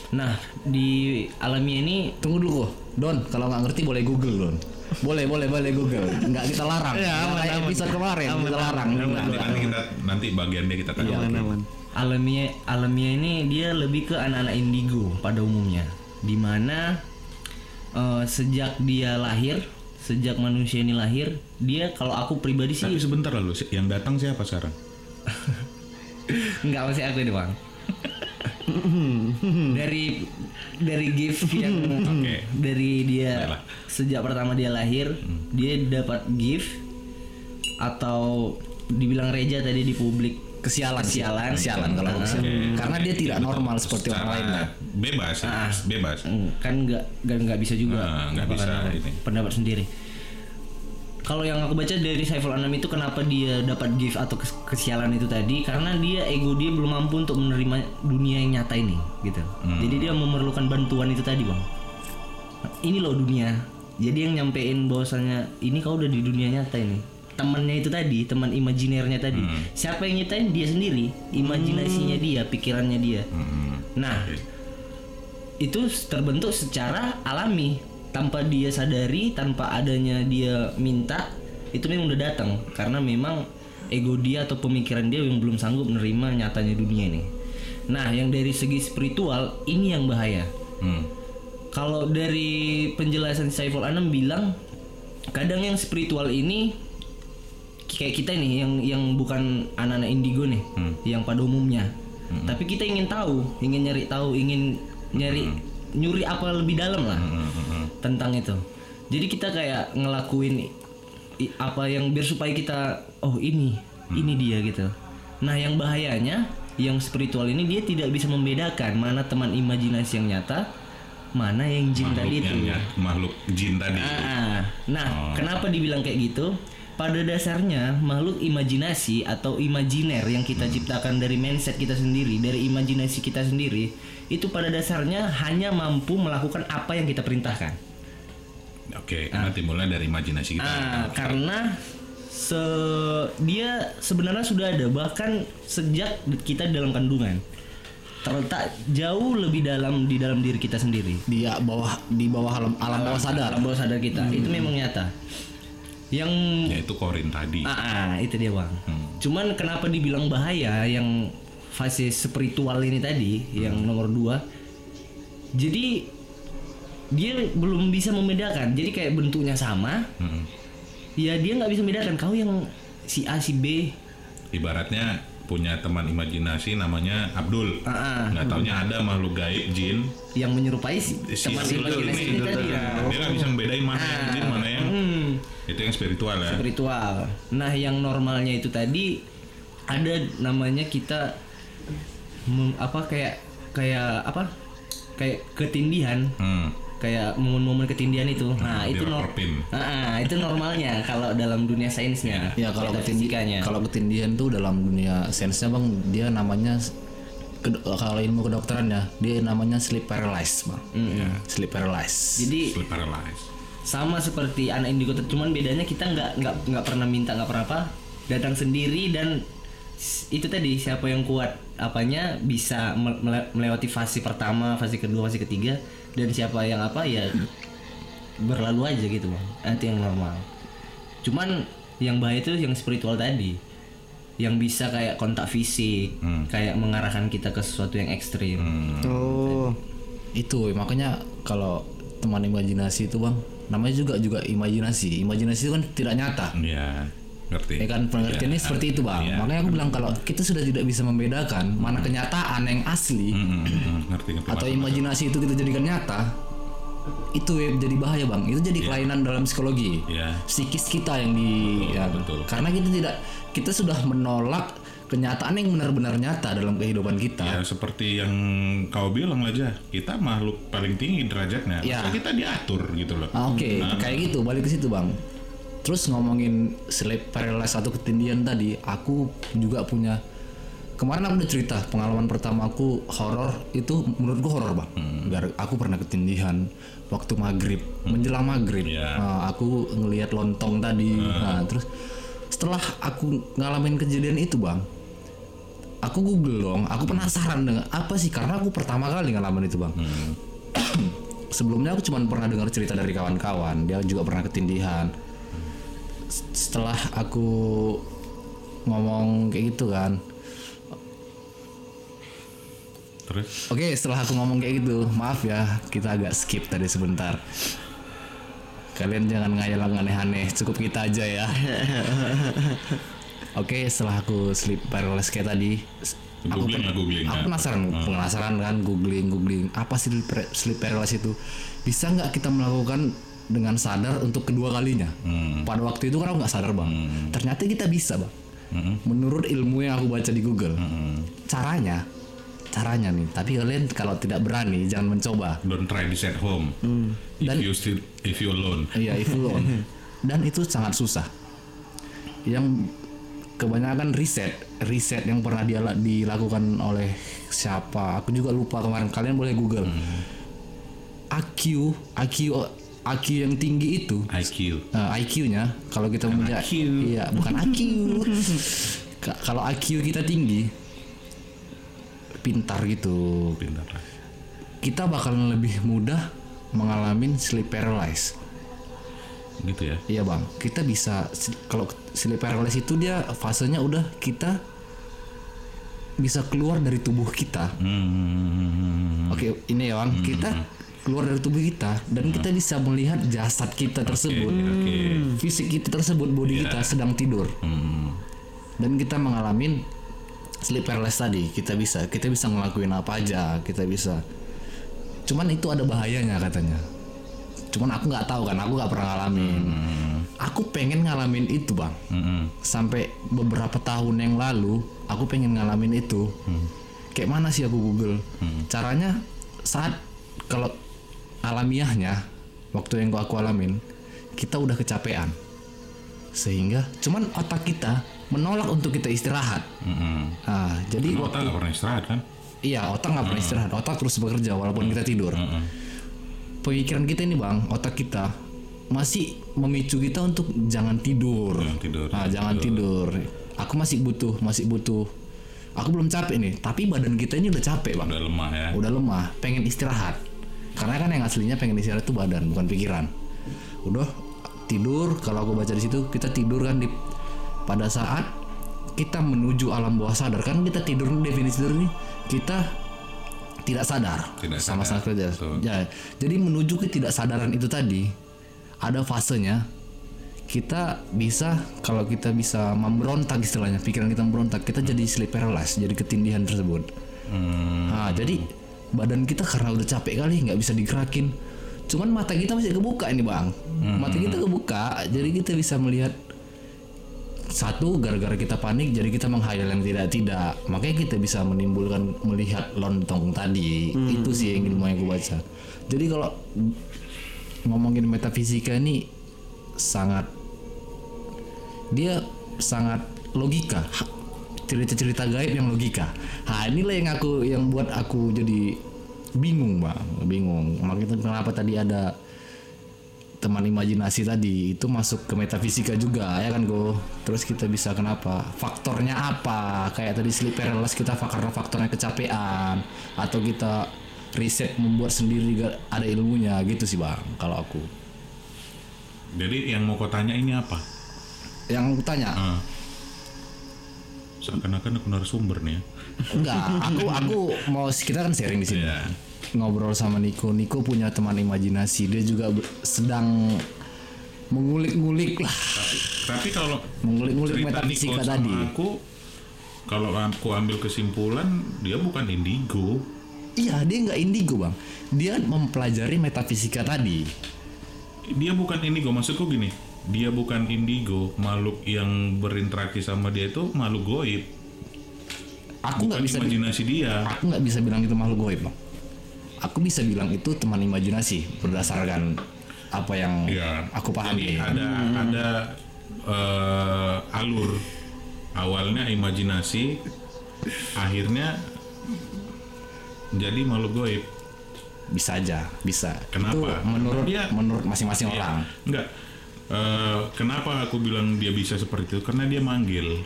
Nah, di alamiah ini Tunggu dulu kok. Don, kalau nggak ngerti boleh Google Don. Boleh, boleh, boleh Google. Nggak kita larang. Ya, kayak episode kemarin kita larang. Nanti nanti kita nanti bagiannya kita tanya. Aman aman. alamiah alamiah ini dia lebih ke anak-anak indigo pada umumnya. Di mana eh, sejak dia lahir, sejak manusia ini lahir, dia kalau aku pribadi sih Tapi sebentar lalu yang datang siapa sekarang? nggak masih aku ini bang. dari dari gift yang Oke. dari dia Baiklah. sejak pertama dia lahir dia dapat gift atau dibilang reja tadi di publik Kesialan. Kesialan. kesialan kalau aku kesialan. Oke. Karena dia tidak Betul. normal seperti orang lain. lah. Bebas, ya, bebas. Hmm, kan nggak nggak bisa juga Ah, nggak Apa bisa ini. pendapat sendiri kalau yang aku baca dari Saiful Anam itu kenapa dia dapat gift atau kes- kesialan itu tadi? Karena dia ego dia belum mampu untuk menerima dunia yang nyata ini gitu. Hmm. jadi dia memerlukan bantuan itu tadi bang. Ini loh dunia. Jadi yang nyampein bahwasanya ini kau udah di dunia nyata ini. Temannya itu tadi teman imajinernya tadi. Hmm. siapa yang nyetain dia sendiri. Imajinasinya dia pikirannya dia. Hmm, nah itu terbentuk secara alami tanpa dia sadari tanpa adanya dia minta itu memang udah datang. Karena memang ego dia atau pemikiran dia yang belum sanggup menerima nyatanya dunia ini. Nah yang dari segi spiritual ini yang bahaya. Hmm. kalau dari penjelasan Saiful Anam bilang kadang yang spiritual ini kayak kita nih yang yang bukan anak-anak indigo nih yang pada umumnya. Tapi kita ingin tahu ingin nyari tahu ingin nyari nyuri apa lebih dalam lah tentang itu jadi kita kayak ngelakuin apa yang biar supaya kita oh ini ini dia gitu nah yang bahayanya yang spiritual ini dia tidak bisa membedakan mana teman imajinasi yang nyata mana yang jin tadi Makhluk itu yang ya- makhluk jin tadi. Ah, nah, Oh. kenapa dibilang kayak gitu? Pada dasarnya makhluk imajinasi atau imajiner yang kita Hmm. ciptakan dari mindset kita sendiri, dari imajinasi kita sendiri, itu pada dasarnya hanya mampu melakukan apa yang kita perintahkan. Oke, nanti mulai dari imajinasi kita. Ah, karena se dia sebenarnya sudah ada bahkan sejak kita dalam kandungan terletak jauh lebih dalam di dalam diri kita sendiri. Di bawah di bawah alam, alam bawah sadar. Alam bawah sadar kita itu memang nyata. Yang Yaitu korin tadi. Ah, ah, itu dia bang. Cuman kenapa dibilang bahaya yang fase spiritual ini tadi, yang nomor dua. Jadi dia belum bisa membedakan. Jadi kayak bentuknya sama, Hmm. ya dia nggak bisa membedakan. Kau yang si A si B. Ibaratnya punya teman imajinasi namanya Abdul. Ah, ah. Nggak taunya ada makhluk gaib jin. yang menyerupai si Si teman Abdul imajinasi ini. ini tadi. Nah, Dia nggak bisa membedain mana yang jin, mana yang hmm. itu yang spiritual ya. spiritual. Nah, yang normalnya itu tadi ada namanya kita mem- apa kayak kayak apa? Kayak ketindihan Hmm. Kayak momen-momen ketindihan itu. Nah, itu nor- direperpin. Ah, ah, itu normalnya kalau dalam dunia sainsnya. Ya kalau Metafisika ketindihan kalau ketindihan tuh dalam dunia sainsnya bang dia namanya kalau ilmu kedokteran ya dia namanya sleep paralysis bang. Ya, Sleep paralysis. Jadi Sleep paralysis. sama seperti anak indigo cuman bedanya kita nggak nggak nggak pernah minta nggak pernah apa datang sendiri dan itu tadi siapa yang kuat apanya bisa mele- mele- melewati fase pertama fase kedua fase ketiga dan siapa yang apa ya berlalu aja gitu bang. Nanti yang normal. Cuman yang bahaya itu yang spiritual tadi. Yang bisa kayak kontak fisik kayak mengarahkan kita ke sesuatu yang ekstrim. Oh. itu makanya kalau teman imajinasi itu bang namanya juga juga imajinasi. Imajinasi itu kan tidak nyata. Ya, ngerti. Ya kan pengertiannya Ya. seperti itu bang. Iya. Makanya aku bilang kalau kita sudah tidak bisa membedakan mana kenyataan yang asli Hmm, hmm, hmm, ngerti ngerti. atau imajinasi itu kita jadikan nyata, itu ya jadi bahaya bang. Itu jadi kelainan dalam psikologi. Iya. Psikis kita yang di Betul, ya, betul. karena kita tidak kita sudah menolak kenyataan yang benar-benar nyata dalam kehidupan kita. Ya seperti yang kau bilang aja, kita makhluk paling tinggi derajatnya. Ya. Masa kita diatur gitu loh. Ah, Oke, kayak gitu balik ke situ bang. Terus ngomongin sleep paralysis atau ketindihan tadi, aku juga punya kemarin aku udah cerita pengalaman pertama aku horor itu menurutku horor bang. Gar- Aku pernah ketindihan waktu maghrib, menjelang maghrib. Iya. Nah, aku ngelihat lontong tadi. Nah, terus setelah aku ngalamin kejadian itu bang, aku google dong. Aku penasaran dengan apa sih karena aku pertama kali ngalamin itu bang sebelumnya aku cuma pernah dengar cerita dari kawan-kawan dia juga pernah ketindihan setelah aku ngomong kayak gitu kan Terus oke setelah aku ngomong kayak gitu maaf ya kita agak skip tadi sebentar kalian jangan ngayal aneh-aneh cukup kita aja ya oke setelah aku sleep paralysis kayak tadi s- aku googling googling. Aku kan? penasaran, penasaran kan googling, googling apa sih sleep paralysis itu? Bisa nggak kita melakukan dengan sadar untuk kedua kalinya? Pada waktu itu kan aku nggak sadar bang. Ternyata kita bisa bang. Menurut ilmu yang aku baca di Google, caranya, caranya nih. Tapi kalian kalau tidak berani jangan mencoba. Don't try this at home. If Dan- you still if you alone. Iya, if you alone. Dan itu sangat susah. Yang kebanyakan riset, riset yang pernah dia dilakukan oleh siapa? Aku juga lupa kemarin. Kalian boleh Google. IQ, IQ, IQ yang tinggi itu, IQ. eh, IQ-nya kalau kita punya, IQ. iya bukan IQ. Ka- kalau IQ kita tinggi, pintar gitu, Pintar kita bakalan lebih mudah mengalami sleep paralysis. Gitu ya. Iya bang, kita bisa kalau sleep paralysis itu dia fasenya udah kita bisa keluar dari tubuh kita. Hmm. Oke, ini ya bang, kita keluar dari tubuh kita dan kita bisa melihat jasad kita tersebut, Oke. fisik kita tersebut, body kita sedang tidur Hmm. dan kita mengalami sleep paralysis tadi. Kita bisa, kita bisa ngelakuin apa aja, kita bisa. Cuman itu ada bahayanya katanya. Cuman aku nggak tahu kan, aku nggak pernah ngalamin. Aku pengen ngalamin itu bang. Hmm. Sampai beberapa tahun yang lalu, aku pengen ngalamin itu. Kayak mana sih aku Google? Caranya saat kalau alamiahnya, waktu yang aku alamin, kita udah kecapean. Sehingga cuman otak kita menolak untuk kita istirahat. Hmm. Nah, jadi Karena waktu otak nggak pernah istirahat kan? iya otak nggak pernah istirahat, otak terus bekerja walaupun kita tidur. Pemikiran kita ini bang, otak kita masih memicu kita untuk jangan tidur. Jangan tidur. Nah, jangan tidur. Aku masih butuh, masih butuh. Aku belum capek nih, tapi badan kita ini udah capek bang, Udah lemah ya. udah lemah, pengen istirahat. Karena kan yang aslinya pengen istirahat itu badan, bukan pikiran. Udah tidur, kalau aku baca di situ kita tidur kan di pada saat kita menuju alam bawah sadar kan kita tidur definisi tidur ini kita tidak sadar Tidak sama sadar, betul. Ya, jadi menuju ke tidak sadaran itu tadi ada fasenya kita bisa kalau kita bisa memberontak istilahnya pikiran kita memberontak kita jadi sleep paralysis jadi ketindihan tersebut Hmm. nah jadi badan kita karena udah capek kali nggak bisa digerakin. Cuman mata kita masih kebuka ini bang. Mata kita kebuka jadi kita bisa melihat satu gara-gara kita panik jadi kita menghayal yang tidak-tidak. Makanya kita bisa menimbulkan melihat lontong tadi. Itu sih yang ilmu yang gue baca jadi kalau ngomongin metafisika ini sangat dia sangat logika cerita-cerita gaib yang logika. Nah inilah yang aku yang buat aku jadi bingung bang bingung. Makanya kenapa tadi ada teman imajinasi tadi itu masuk ke metafisika juga ya kan go? Terus kita bisa kenapa? Faktornya apa? Kayak tadi sleep paralysis kita karena faktornya kecapean atau kita riset membuat sendiri gak ada ilmunya gitu sih bang kalau aku. Jadi yang mau kau tanya ini apa? yang aku tanya? Ah. Seakan-akan aku narasumber nih ya. enggak aku aku mau kita kan sharing di sini Iya. ngobrol sama Niko Niko punya teman imajinasi dia juga sedang mengulik-ngulik lah Tapi, tapi kalau Mengulik-ngulik metafisika tadi. aku, kalau aku ambil kesimpulan dia bukan indigo. iya dia nggak indigo bang dia mempelajari metafisika tadi Dia bukan indigo. Maksudku gini, dia bukan indigo. Makhluk yang berinteraksi sama dia itu makhluk goib. aku nggak bisa imajinasi dia. aku nggak bisa bilang itu makhluk goib bang aku bisa bilang itu teman imajinasi berdasarkan apa yang Iya. aku pahami Jadi ada ada eh, alur awalnya imajinasi, akhirnya jadi makhluk goib. bisa aja bisa Kenapa? itu menurut Dia- menurut masing-masing orang Enggak. Eh, kenapa aku bilang dia bisa seperti itu? Karena dia manggil,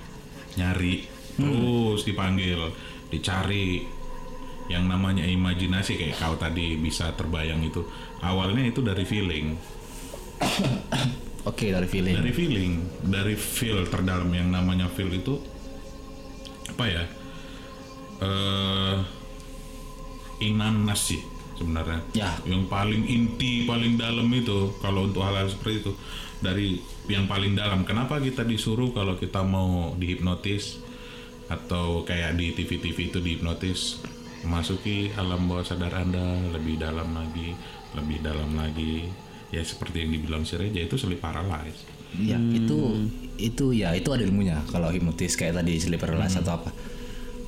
nyari, terus dipanggil, dicari. Yang namanya imajinasi kayak kau tadi bisa terbayang itu. Awalnya itu dari feeling, oke dari feeling dari feeling, dari feel terdalam yang namanya feel itu apa ya? Eh inanas sih sebenarnya. Ya. Yang paling inti, paling dalam itu kalau untuk hal-hal seperti itu dari yang paling dalam. Kenapa kita disuruh kalau kita mau dihipnotis atau kayak di TV-TV itu dihipnotis masuki alam bawah sadar Anda lebih dalam lagi, lebih dalam lagi. Ya seperti yang dibilang si Reja itu sleep paralysis. Iya, itu itu ya itu ada ilmunya kalau hipnotis kayak tadi sleep paralysis Hmm. atau apa.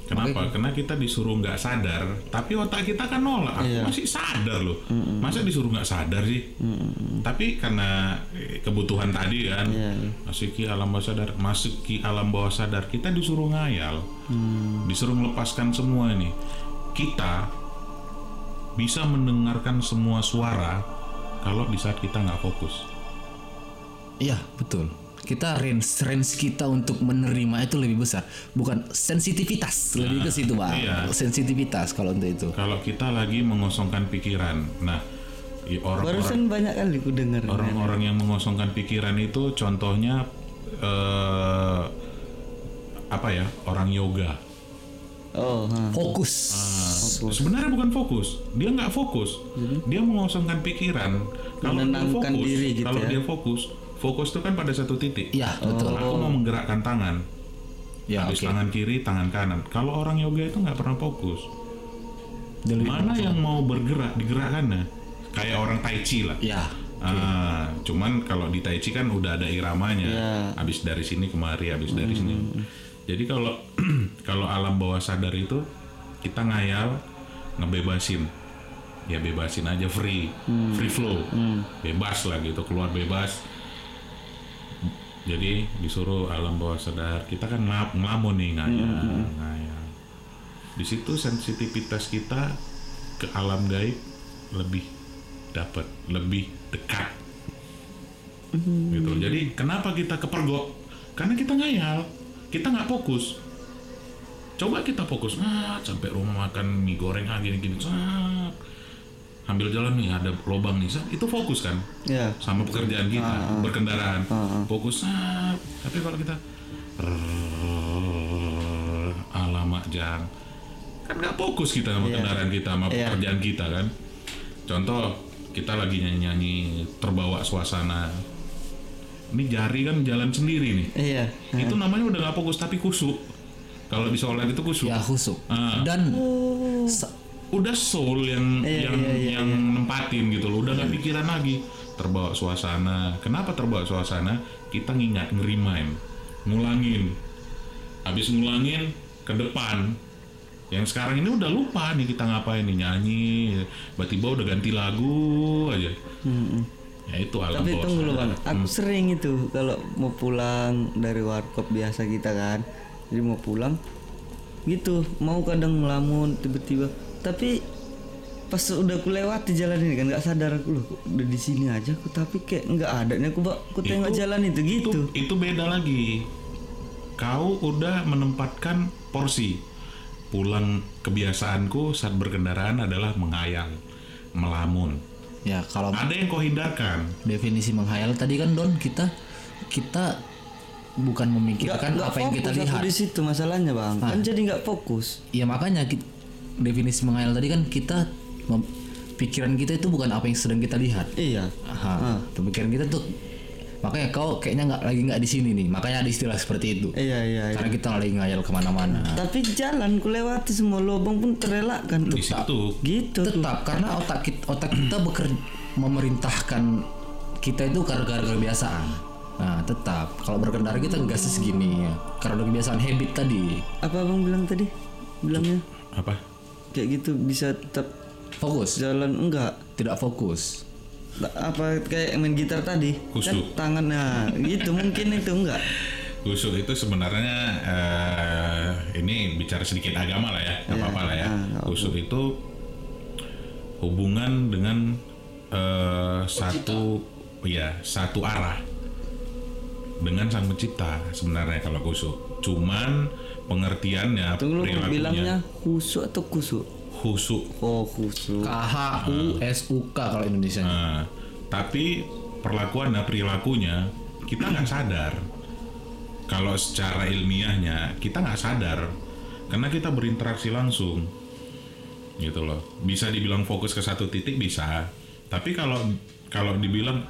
Kenapa? Karena kita disuruh nggak sadar, tapi otak kita kan nolak. Aku masih sadar loh. Masa disuruh nggak sadar sih? Tapi karena eh, kebutuhan tadi kan, masuki alam bawah sadar, masuki alam bawah sadar, kita disuruh ngayal, disuruh melepaskan semua ini. Kita bisa mendengarkan semua suara kalau di saat kita nggak fokus. Iya, betul. Kita range range kita untuk menerima itu lebih besar, bukan sensitivitas, lebih ke situ, Bang. iya. Sensitivitas kalau untuk itu. Kalau kita lagi mengosongkan pikiran, nah i- orang-orang Barusan banyak kali ku dengar. Orang-orang yang mengosongkan pikiran itu contohnya eh, apa ya orang yoga. Oh, ha. Fokus. Sebenarnya bukan fokus, dia nggak fokus, dia mengosongkan pikiran. Kalau dia Menenangkan fokus, diri gitu kalau ya. dia fokus, fokus itu kan pada satu titik. Iya, betul. Aku mau menggerakkan tangan, Ya, habis oke. tangan kiri, tangan kanan. Kalau orang yoga itu nggak pernah fokus. Lebih- Mana yang mau bergerak digerakkannya? Kayak orang tai chi lah. Ya, Ah, cuman kalau di Tai Chi kan udah ada iramanya. Ya. Habis dari sini kemari, habis dari sini. Jadi kalau kalau alam bawah sadar itu kita ngayal ngebebasin. Ya bebasin aja free, free flow. Bebas lah gitu, keluar bebas. Jadi disuruh alam bawah sadar, kita kan ngap- ngelamun nih ngayal, ngayal. Di situ sensitivitas kita ke alam gaib lebih dapat, lebih dekat. Gitu. Jadi kenapa kita kepergok? Karena kita ngayal, kita nggak fokus. Coba kita fokus, ah, sampai rumah makan mie goreng ah gini gini, ah, ambil jalan nih ada lubang nih, itu fokus kan? Ya. sama pekerjaan kita berkendaraan fokus ah. tapi kalau kita "Rrrr, alamak jang kan nggak fokus kita sama kendaraan kita sama Iya. pekerjaan kita kan contoh kita lagi nyanyi nyanyi terbawa suasana ini jari kan jalan sendiri nih Iya. itu namanya udah nggak fokus tapi kusuk kalau di sholat itu kusuk ya khusuk. Ah. Dan sa- udah soul yang Iya, yang iya, iya, yang nempatin gitu loh. Udah nggak pikiran lagi. Terbawa suasana. Kenapa terbawa suasana? Kita ngingat ngerimain ngulangin. Habis ngulangin ke depan. Yang sekarang ini udah lupa nih kita ngapain nih nyanyi tiba-tiba udah ganti lagu aja. Ya itu alam Tapi tunggu sadar. bang, aku sering itu kalau mau pulang dari warkop biasa kita kan, jadi mau pulang, gitu, mau kadang ngelamun tiba-tiba, tapi pas udah aku lewati jalan ini kan nggak sadar aku loh udah di sini aja aku? Tapi kayak nggak ada nih aku bak- aku tengok Itu- jalan itu gitu. itu itu beda lagi. Kau udah menempatkan porsi. Pulang kebiasaanku saat berkendaraan adalah menghayal melamun. Ya kalau ada yang kau hindarkan. definisi menghayal tadi kan Don kita kita bukan memikirkan Nggak apa yang kita lihat. di situ masalahnya bang, kan jadi nggak fokus. Ya makanya ki- definisi menghayal tadi kan kita mem- pikiran kita itu bukan apa yang sedang kita lihat. Iya. Aha, pemikiran kita tuh makanya kau kayaknya nggak lagi nggak di sini nih. Makanya ada istilah seperti itu. Iya iya. iya. Karena kita lagi ngayal ke mana-mana. Tapi jalan ku lewati semua lubang pun terelakkan tuh. di situ Gitu. tuh. Tetap karena otak kita, otak kita bekerja memerintahkan kita itu karena gara kebiasaan. Nah, tetap kalau berkendara kita gasnya segini ya. Karena udah kebiasaan habit tadi. Apa abang bilang tadi? Bilangnya apa kayak gitu bisa tetap Fokus, jalan enggak? tidak fokus. Apa kayak main gitar tadi? Kan Khusyuk. tangan nah gitu mungkin itu enggak. Khusyuk itu sebenarnya eh, ini bicara sedikit agama lah ya, nggak apa-apa lah ya. Khusyuk itu hubungan dengan eh, satu ya satu arah dengan sang pencipta sebenarnya kalau khusyuk. Cuman pengertiannya Tunggu lu perilakunya bilangnya khusyuk atau kusuk? khusyuk. Oh khusyuk. K H U S U K kalau Indonesia. Nah, tapi perlakuannya perilakunya kita nggak sadar. Kalau secara ilmiahnya kita nggak sadar karena kita berinteraksi langsung, gitu loh. Bisa dibilang fokus ke satu titik bisa, tapi kalau kalau dibilang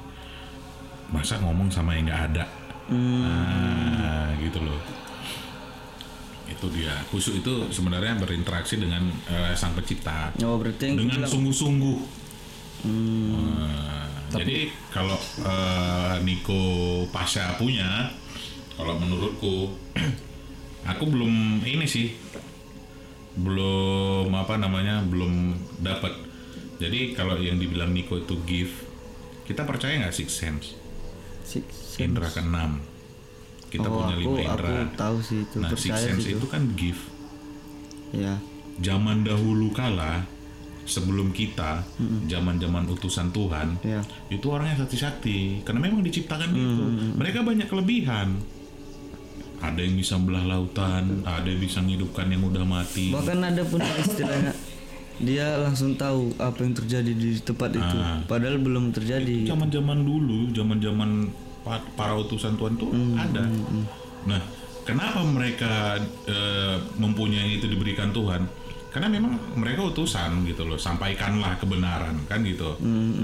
masa ngomong sama yang nggak ada, nah gitu loh. Itu dia khusyuk itu sebenarnya berinteraksi dengan eh, sang pencipta Oh berarti dengan sungguh-sungguh. Nah, jadi kalau eh, Niko Pasha punya, kalau menurutku, aku belum ini sih, belum apa namanya, belum dapat. Jadi kalau yang dibilang Niko itu gift, kita percaya nggak six sense? Six Indra keenam. Kita oh, punya aku, lima aku indra. tahu sih itu Nah, six sense itu. itu kan gift. Ya. zaman dahulu kala sebelum kita zaman-zaman utusan Tuhan Ya. itu orangnya sakti-sakti karena memang diciptakan gitu mereka banyak kelebihan ada yang bisa belah lautan ada yang bisa menghidupkan yang udah mati Bahkan ada pun istilahnya dia langsung tahu apa yang terjadi di tempat itu, Ah. padahal belum terjadi. zaman-zaman dulu zaman-zaman para utusan Tuhan tuh ada. nah kenapa mereka eh, mempunyai itu diberikan Tuhan? Karena memang mereka utusan gitu loh sampaikanlah kebenaran kan gitu.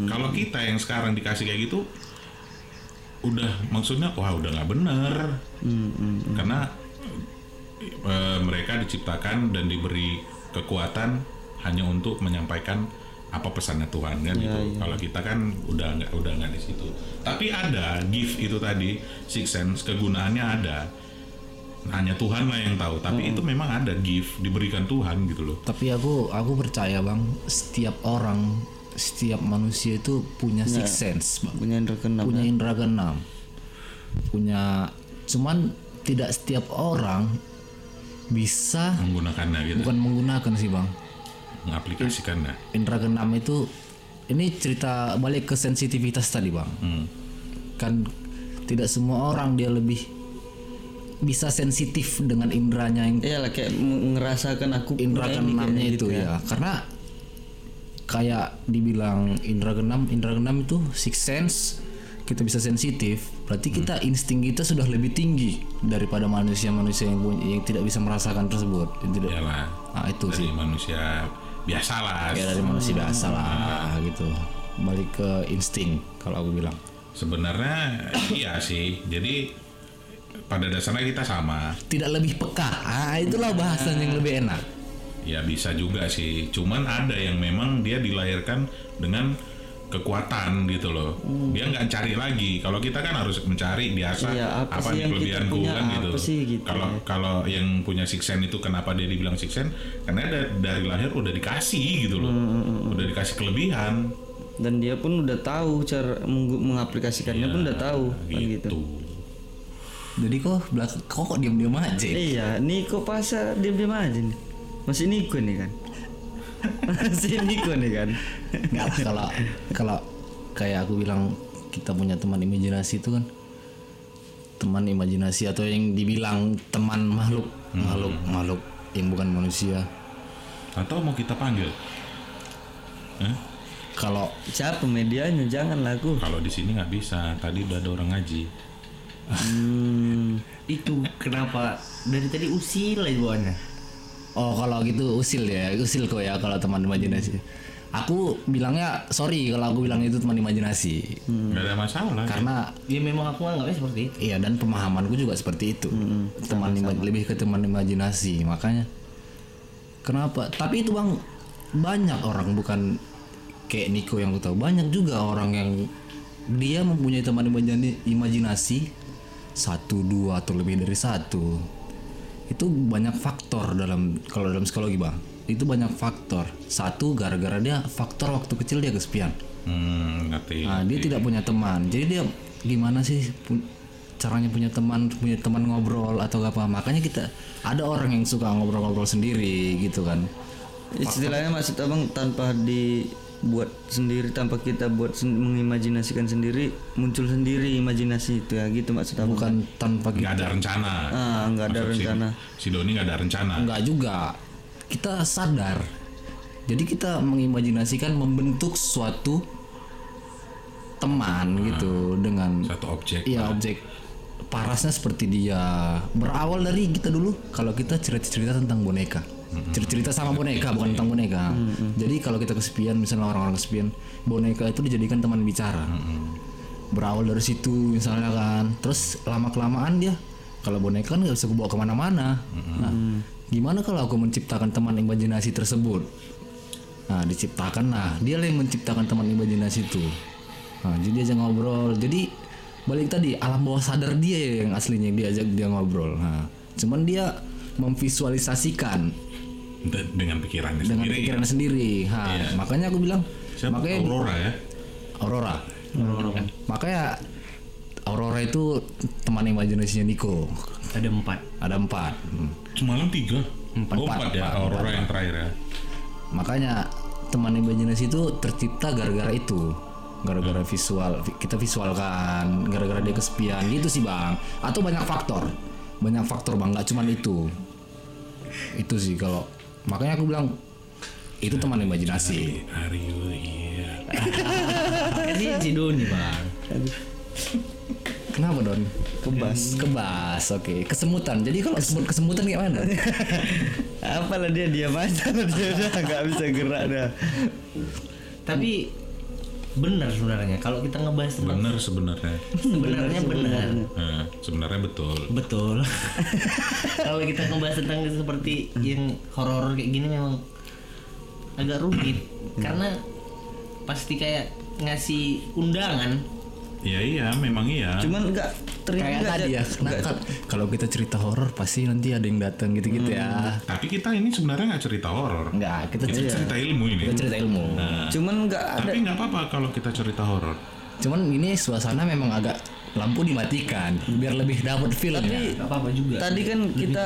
Kalau kita yang sekarang dikasih kayak gitu udah maksudnya wah udah nggak bener. Karena eh, mereka diciptakan dan diberi kekuatan hanya untuk menyampaikan apa pesannya Tuhan kan gitu. Kalau kita kan udah nggak udah nggak di situ. Tapi ada gift itu tadi six sense kegunaannya ada. Hanya Tuhan lah yang tahu. Tapi itu memang ada gift diberikan Tuhan gitu loh. Tapi aku aku percaya bang, setiap orang, setiap manusia itu punya six sense bang. Punya indra keenam. punya indera keenam punya cuman tidak setiap orang bisa Menggunakannya gitu. bukan menggunakan sih bang Mengaplikasikannya. indera keenam itu ini cerita balik ke sensitivitas tadi bang Hmm. kan tidak semua orang dia lebih bisa sensitif dengan indranya yang Iya lah kayak ngerasakan aku ini keenamnya itu gitu ya. karena kayak dibilang indera keenam indera keenam itu six sense kita bisa sensitif berarti kita insting kita sudah lebih tinggi daripada manusia-manusia yang punya- yang tidak bisa merasakan tersebut yang tidak nah itu sih Dari manusia biasa lah. ya dari manusia biasa lah gitu balik ke insting kalau aku bilang Sebenarnya iya sih. Jadi pada dasarnya kita sama. tidak lebih peka ah itulah bahasan yang lebih enak Ya bisa juga sih. Cuman ada yang memang dia dilahirkan dengan kekuatan gitu loh. Dia nggak cari lagi. Kalau kita kan harus mencari biasa Hmm. Iya, apa apa, sih nih yang kelebihan gue punya, kan gitu. apa sih gitu Kalau ya. kalau yang punya siksen itu kenapa dia dibilang siksen? Karena da- dari lahir udah dikasih gitu loh. Hmm, Udah dikasih kelebihan. dan dia pun udah tahu cara meng- mengaplikasikannya pun udah tahu kan gitu. Gitu. Jadi kok belakang kok kok diam-diam aja. Iya, Niko pasar diam-diam aja nih. Masih Niko nih kan. Masih Niko nih kan. Nggak lah, kalau kalau kayak aku bilang kita punya teman imajinasi itu kan teman imajinasi atau yang dibilang teman makhluk makhluk makhluk yang bukan manusia. Atau mau kita panggil? Hah? Kalau Siapa medianya? Jangan laku. Kalau di sini nggak bisa. Tadi udah ada orang ngaji. Hmm, itu kenapa dari tadi usil aja bawaannya oh kalau gitu usil ya usil kok ya kalau teman imajinasi. Aku bilangnya sorry kalau aku bilang itu teman imajinasi Nggak ada masalah. karena ya memang aku anggapnya seperti itu Iya dan pemahamanku juga seperti itu. teman ima- lebih ke teman imajinasi makanya. Kenapa? Tapi itu bang banyak orang bukan kayak Niko yang aku tahu banyak juga orang yang dia mempunyai teman imajinasi satu dua atau lebih dari satu. Itu banyak faktor dalam kalau dalam psikologi bang. Itu banyak faktor. Satu gara-gara dia faktor waktu kecil dia kesepian. Hmm, ngerti. Nah, dia tidak punya teman. Jadi dia gimana sih pu- caranya punya teman, punya teman ngobrol atau apa? Makanya kita ada orang yang suka ngobrol-ngobrol sendiri gitu kan. istilahnya maksud abang tanpa dibuat sendiri, tanpa kita buat sen- mengimajinasikan sendiri, muncul sendiri imajinasi itu ya gitu maksud abang. Bukan tanpa nggak ada rencana. Ah, nggak ada Maksud si- rencana. Si, Doni nggak ada rencana. enggak juga. Kita sadar. Jadi kita mengimajinasikan membentuk suatu teman gitu dengan Satu objek. Iya objek parasnya seperti dia berawal dari kita dulu kalau kita cerita-cerita tentang boneka cerita-cerita sama boneka bukan tentang boneka. Jadi kalau kita kesepian misalnya orang-orang kesepian boneka itu dijadikan teman bicara. Berawal dari situ misalnya kan. Terus lama kelamaan dia kalau boneka kan nggak bisa bawa ke mana-mana. Nah gimana kalau aku menciptakan teman imajinasi tersebut? Nah, diciptakan. Nah, dia yang menciptakan teman imajinasi itu. Nah, jadi aja ngobrol. Jadi balik tadi alam bawah sadar dia yang aslinya yang diajak dia ngobrol. Nah, cuman dia memvisualisasikan dengan pikirannya dengan sendiri. pikirannya sendiri. Ha, makanya aku bilang Siapa? makanya Aurora ya. Aurora. Makanya Aurora itu teman imajinasinya Niko. ada empat Ada empat. Hmm. Semalam tiga. Empat, oh, empat, empat ya. empat, Aurora empat, yang terakhir ya. Makanya teman imajinasi itu tercipta gara-gara itu. Gara-gara visual, vi- kita visualkan, gara-gara dia kesepian gitu sih bang. Atau banyak faktor, banyak faktor bang, nggak cuman itu. Itu sih kalau makanya aku bilang itu teman imajinasi. Are you here? dia si Doni bang Kenapa don? Kebas. Kebas, oke. Kesemutan. Jadi kalau sebut kesemutan kayak mana? Apalah dia diam aja dia udah nggak bisa gerak dah. tapi benar sebenarnya. Kalau kita ngebahas tentang Bener sebenarnya. sebenarnya benar. Nah, sebenarnya betul. betul. Kalau kita ngebahas tentang seperti yang horor kayak gini memang agak rumit. Karena pasti kayak ngasih undangan Iya iya, memang iya. Cuman nggak terima kayak tadi ya. Nah, kalau kita cerita horor pasti nanti ada yang datang gitu-gitu ya. Tapi kita ini sebenarnya nggak cerita horor. Enggak, kita Kita cerita, cerita ilmu ini. kita cerita ilmu. Cuman nggak ada. Tapi nggak apa-apa kalau kita cerita horor. Cuman ini suasana memang agak lampu dimatikan biar lebih dapat feelnya. nggak apa-apa juga Tadi kan kita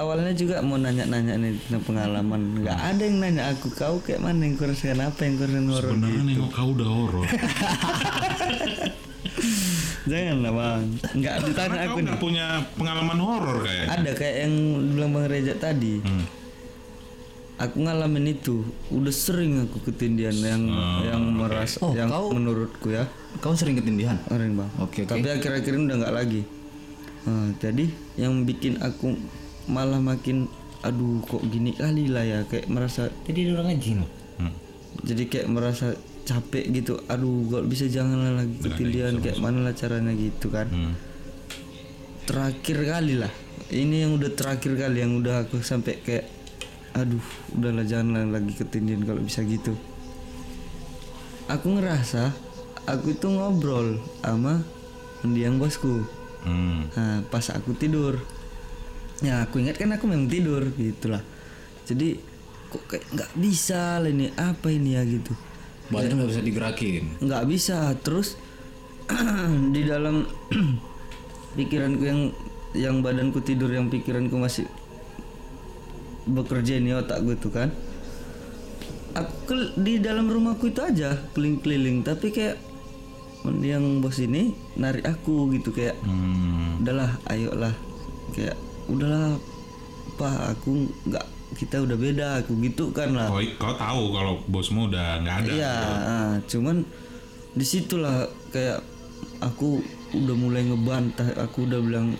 awalnya juga mau nanya-nanya nih tentang pengalaman. Nggak ada yang nanya aku kau kayak mana yang kau rasakan apa yang kau rasakan horor. Sebenarnya nengok kau udah horor. Jangan lah bang. Nggak ditanya Karena aku kau nih. punya pengalaman horor kayaknya. Ada kayak yang bilang bang Reza tadi. Hmm. Aku ngalamin itu. Udah sering aku ketindihan yang yang merasa Oh, yang kau- menurutku ya. Kau sering ketindihan? Orang bang. Oke, oke. Tapi akhir-akhir ini udah nggak lagi. Nah, jadi yang bikin aku malah makin aduh kok gini kali lah ya kayak merasa ada orang loh Hmm. jadi kayak merasa capek gitu aduh kalau bisa janganlah lagi ketindihan kayak mana lah caranya gitu kan Hmm. terakhir kali lah ini yang udah terakhir kali yang udah aku sampai kayak aduh udahlah janganlah lagi ketindihan kalau bisa gitu aku ngerasa aku itu ngobrol sama mendiang bosku Hmm. Nah, pas aku tidur. Ya, aku ingat kan aku memang tidur gitulah. Jadi kok kayak nggak bisa lah ini apa ini ya gitu. Badan nggak bisa digerakin. Nggak bisa. Terus di dalam pikiranku yang yang badanku tidur yang pikiranku masih bekerja ini otak gue tuh kan. Aku di dalam rumahku itu aja keliling-keliling tapi kayak yang bos ini narik aku gitu kayak Hmm. udahlah ayolah kayak udahlah pak aku nggak kita udah beda aku gitu kan lah Oh, kau tahu kalau bosmu udah nggak ada. iya ah, cuman di situlah kayak aku udah mulai ngebantah aku udah bilang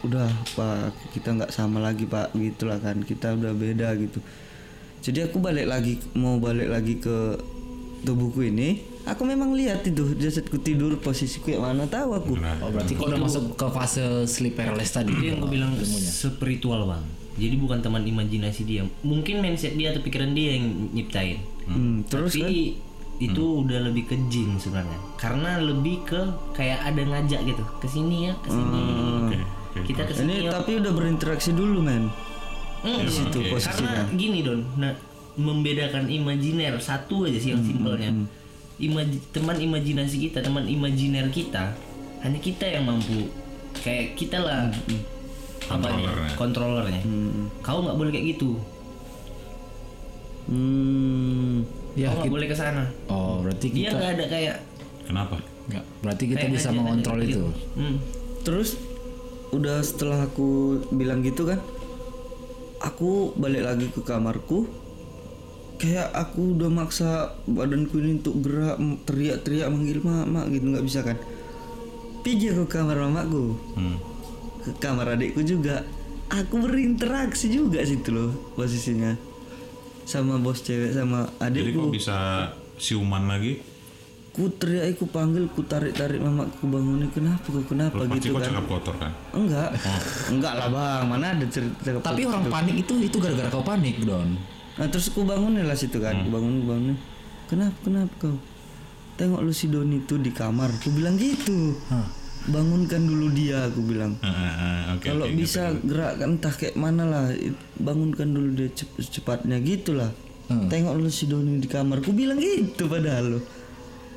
udah pak kita nggak sama lagi pak gitulah kan kita udah beda gitu jadi aku balik lagi mau balik lagi ke tubuhku ini aku memang lihat itu jasadku tidur posisiku yang mana tahu aku Nah, Oh berarti kau udah masuk ke fase sleep paralysis tadi. Itu yang gue bilang spiritual bang. Jadi bukan teman imajinasi dia. Mungkin mindset dia atau pikiran dia yang nyiptain. Hmm, terus kan Tapi itu udah lebih ke jin sebenarnya. Karena lebih ke kayak ada ngajak gitu. Ke sini ya, ke sini. oke, oke. Kita ke sini ini ya. tapi udah berinteraksi dulu men Hmm, di situ Oke. posisinya Karena gini don, nah, membedakan imajiner satu aja sih yang simpelnya. Imaji- teman imajinasi kita, teman imajiner kita, hanya kita yang mampu. Kayak kita lah apa ya, Kontrolernya. kontrolernya. Kau nggak boleh kayak gitu. hmm Ya, Kau nggak boleh ke sana. Oh berarti Dia kita nggak ada kayak Kenapa? nggak. Berarti kita kayak bisa mengontrol itu. gitu. Hmm. terus udah setelah aku bilang gitu kan aku balik lagi ke kamarku kayak aku udah maksa badanku ini untuk gerak teriak-teriak manggil mama gitu nggak bisa kan pergi aku ke kamar mamaku Hmm. Ke kamar adikku juga. Aku berinteraksi juga situ loh posisinya. Sama bos cewek sama Jadi adikku. kok bisa siuman lagi? ku teriak ku panggil ku tarik tarik mamaku bangunin kenapa kok? Kenapa pasti gitu kan? cakap kotor kan? enggak. Enggak lah bang. Mana ada cerita Tapi orang panik itu itu gara-gara kau panik don. nah terus ku bangunin lah situ kan. Ku bangunin bangunin. Kenapa kenapa kau? Tengok lu si Doni tuh di kamar. Ku bilang gitu bangunkan dulu dia aku bilang. Eh, eh, Oke. kalau oke, bisa gerakkan entah kayak mana lah bangunkan dulu dia cep- secepatnya gitulah. Tengok lu si Doni di kamar ku bilang gitu padahal lo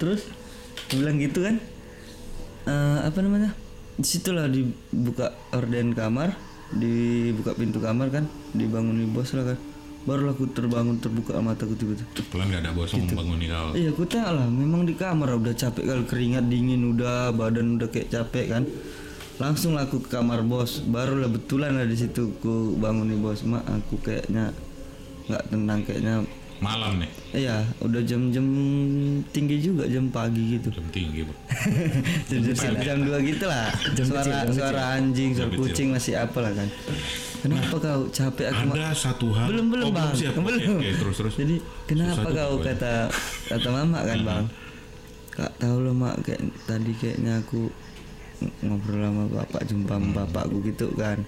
terus ku bilang gitu kan. Eh, apa namanya? Di situlah dibuka orden kamar dibuka pintu kamar kan dibangunin bos lah kan barulah aku terbangun terbuka mataku tiba-tiba. Kebetulan nggak ada bos Gitu. mau membanguni kau. Iya aku tahu lah. Memang di kamar udah capek kali keringat dingin udah badan udah kayak capek kan. Langsung lah aku ke kamar bos. Barulah betulan lah di situ aku bangun nih bos. Mak aku kayaknya nggak tenang kayaknya. Malam nih, iya udah jam-jam tinggi juga jam pagi gitu. Jam tinggi. Bro. jam jam, jam dua gitu lah. Suara suara anjing suara Jam kucing masih apa lah kan kenapa kau capek aku Ada satu hal. belum belum oh, bang. siap. Oke, belum. Oke, terus terus. jadi kenapa Susah kau kata kata mama kan bang? Kak tahu loh mak kayak tadi kayaknya aku ng- ngobrol sama bapak jumpa sama bapakku gitu kan.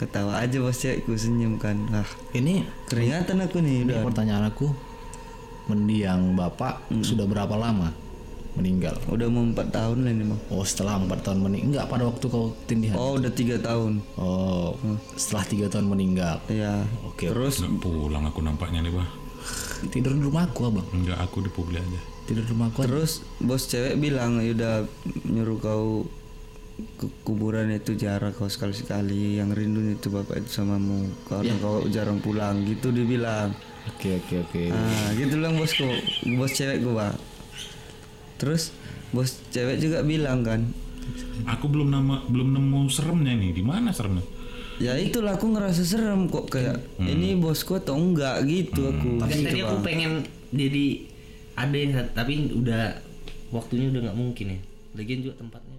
Ketawa aja bos cewekku senyum kan. Lah Ini keringatan aku nih ini pertanyaan aku. Mendiang bapak sudah berapa lama meninggal? udah mau empat tahun lah ini bang Oh setelah empat tahun meninggal. Enggak pada waktu kau tindihan. oh udah tiga tahun Oh setelah tiga tahun meninggal. ya Oke. terus Nggak pulang aku nampaknya nih, Bah. Tidur di rumahku abang. Enggak, aku di Pugli aja. Tidur di rumahku. aja. terus bos cewek bilang "Ya udah nyuruh kau ke kuburan itu jarak kau sekali sekali yang rindu itu bapak itu samamu karena kau jarang pulang gitu dibilang Oke oke oke. ah gitu bilang bosku bos cewek gua terus bos cewek juga bilang kan Aku belum nama belum nemu seremnya nih. Di mana seremnya? ya itulah aku ngerasa serem kok kayak ini bosku atau enggak gitu aku Tapi gitu tadi aku pengen jadi ada yang tapi udah waktunya udah nggak mungkin ya. Lagian juga tempatnya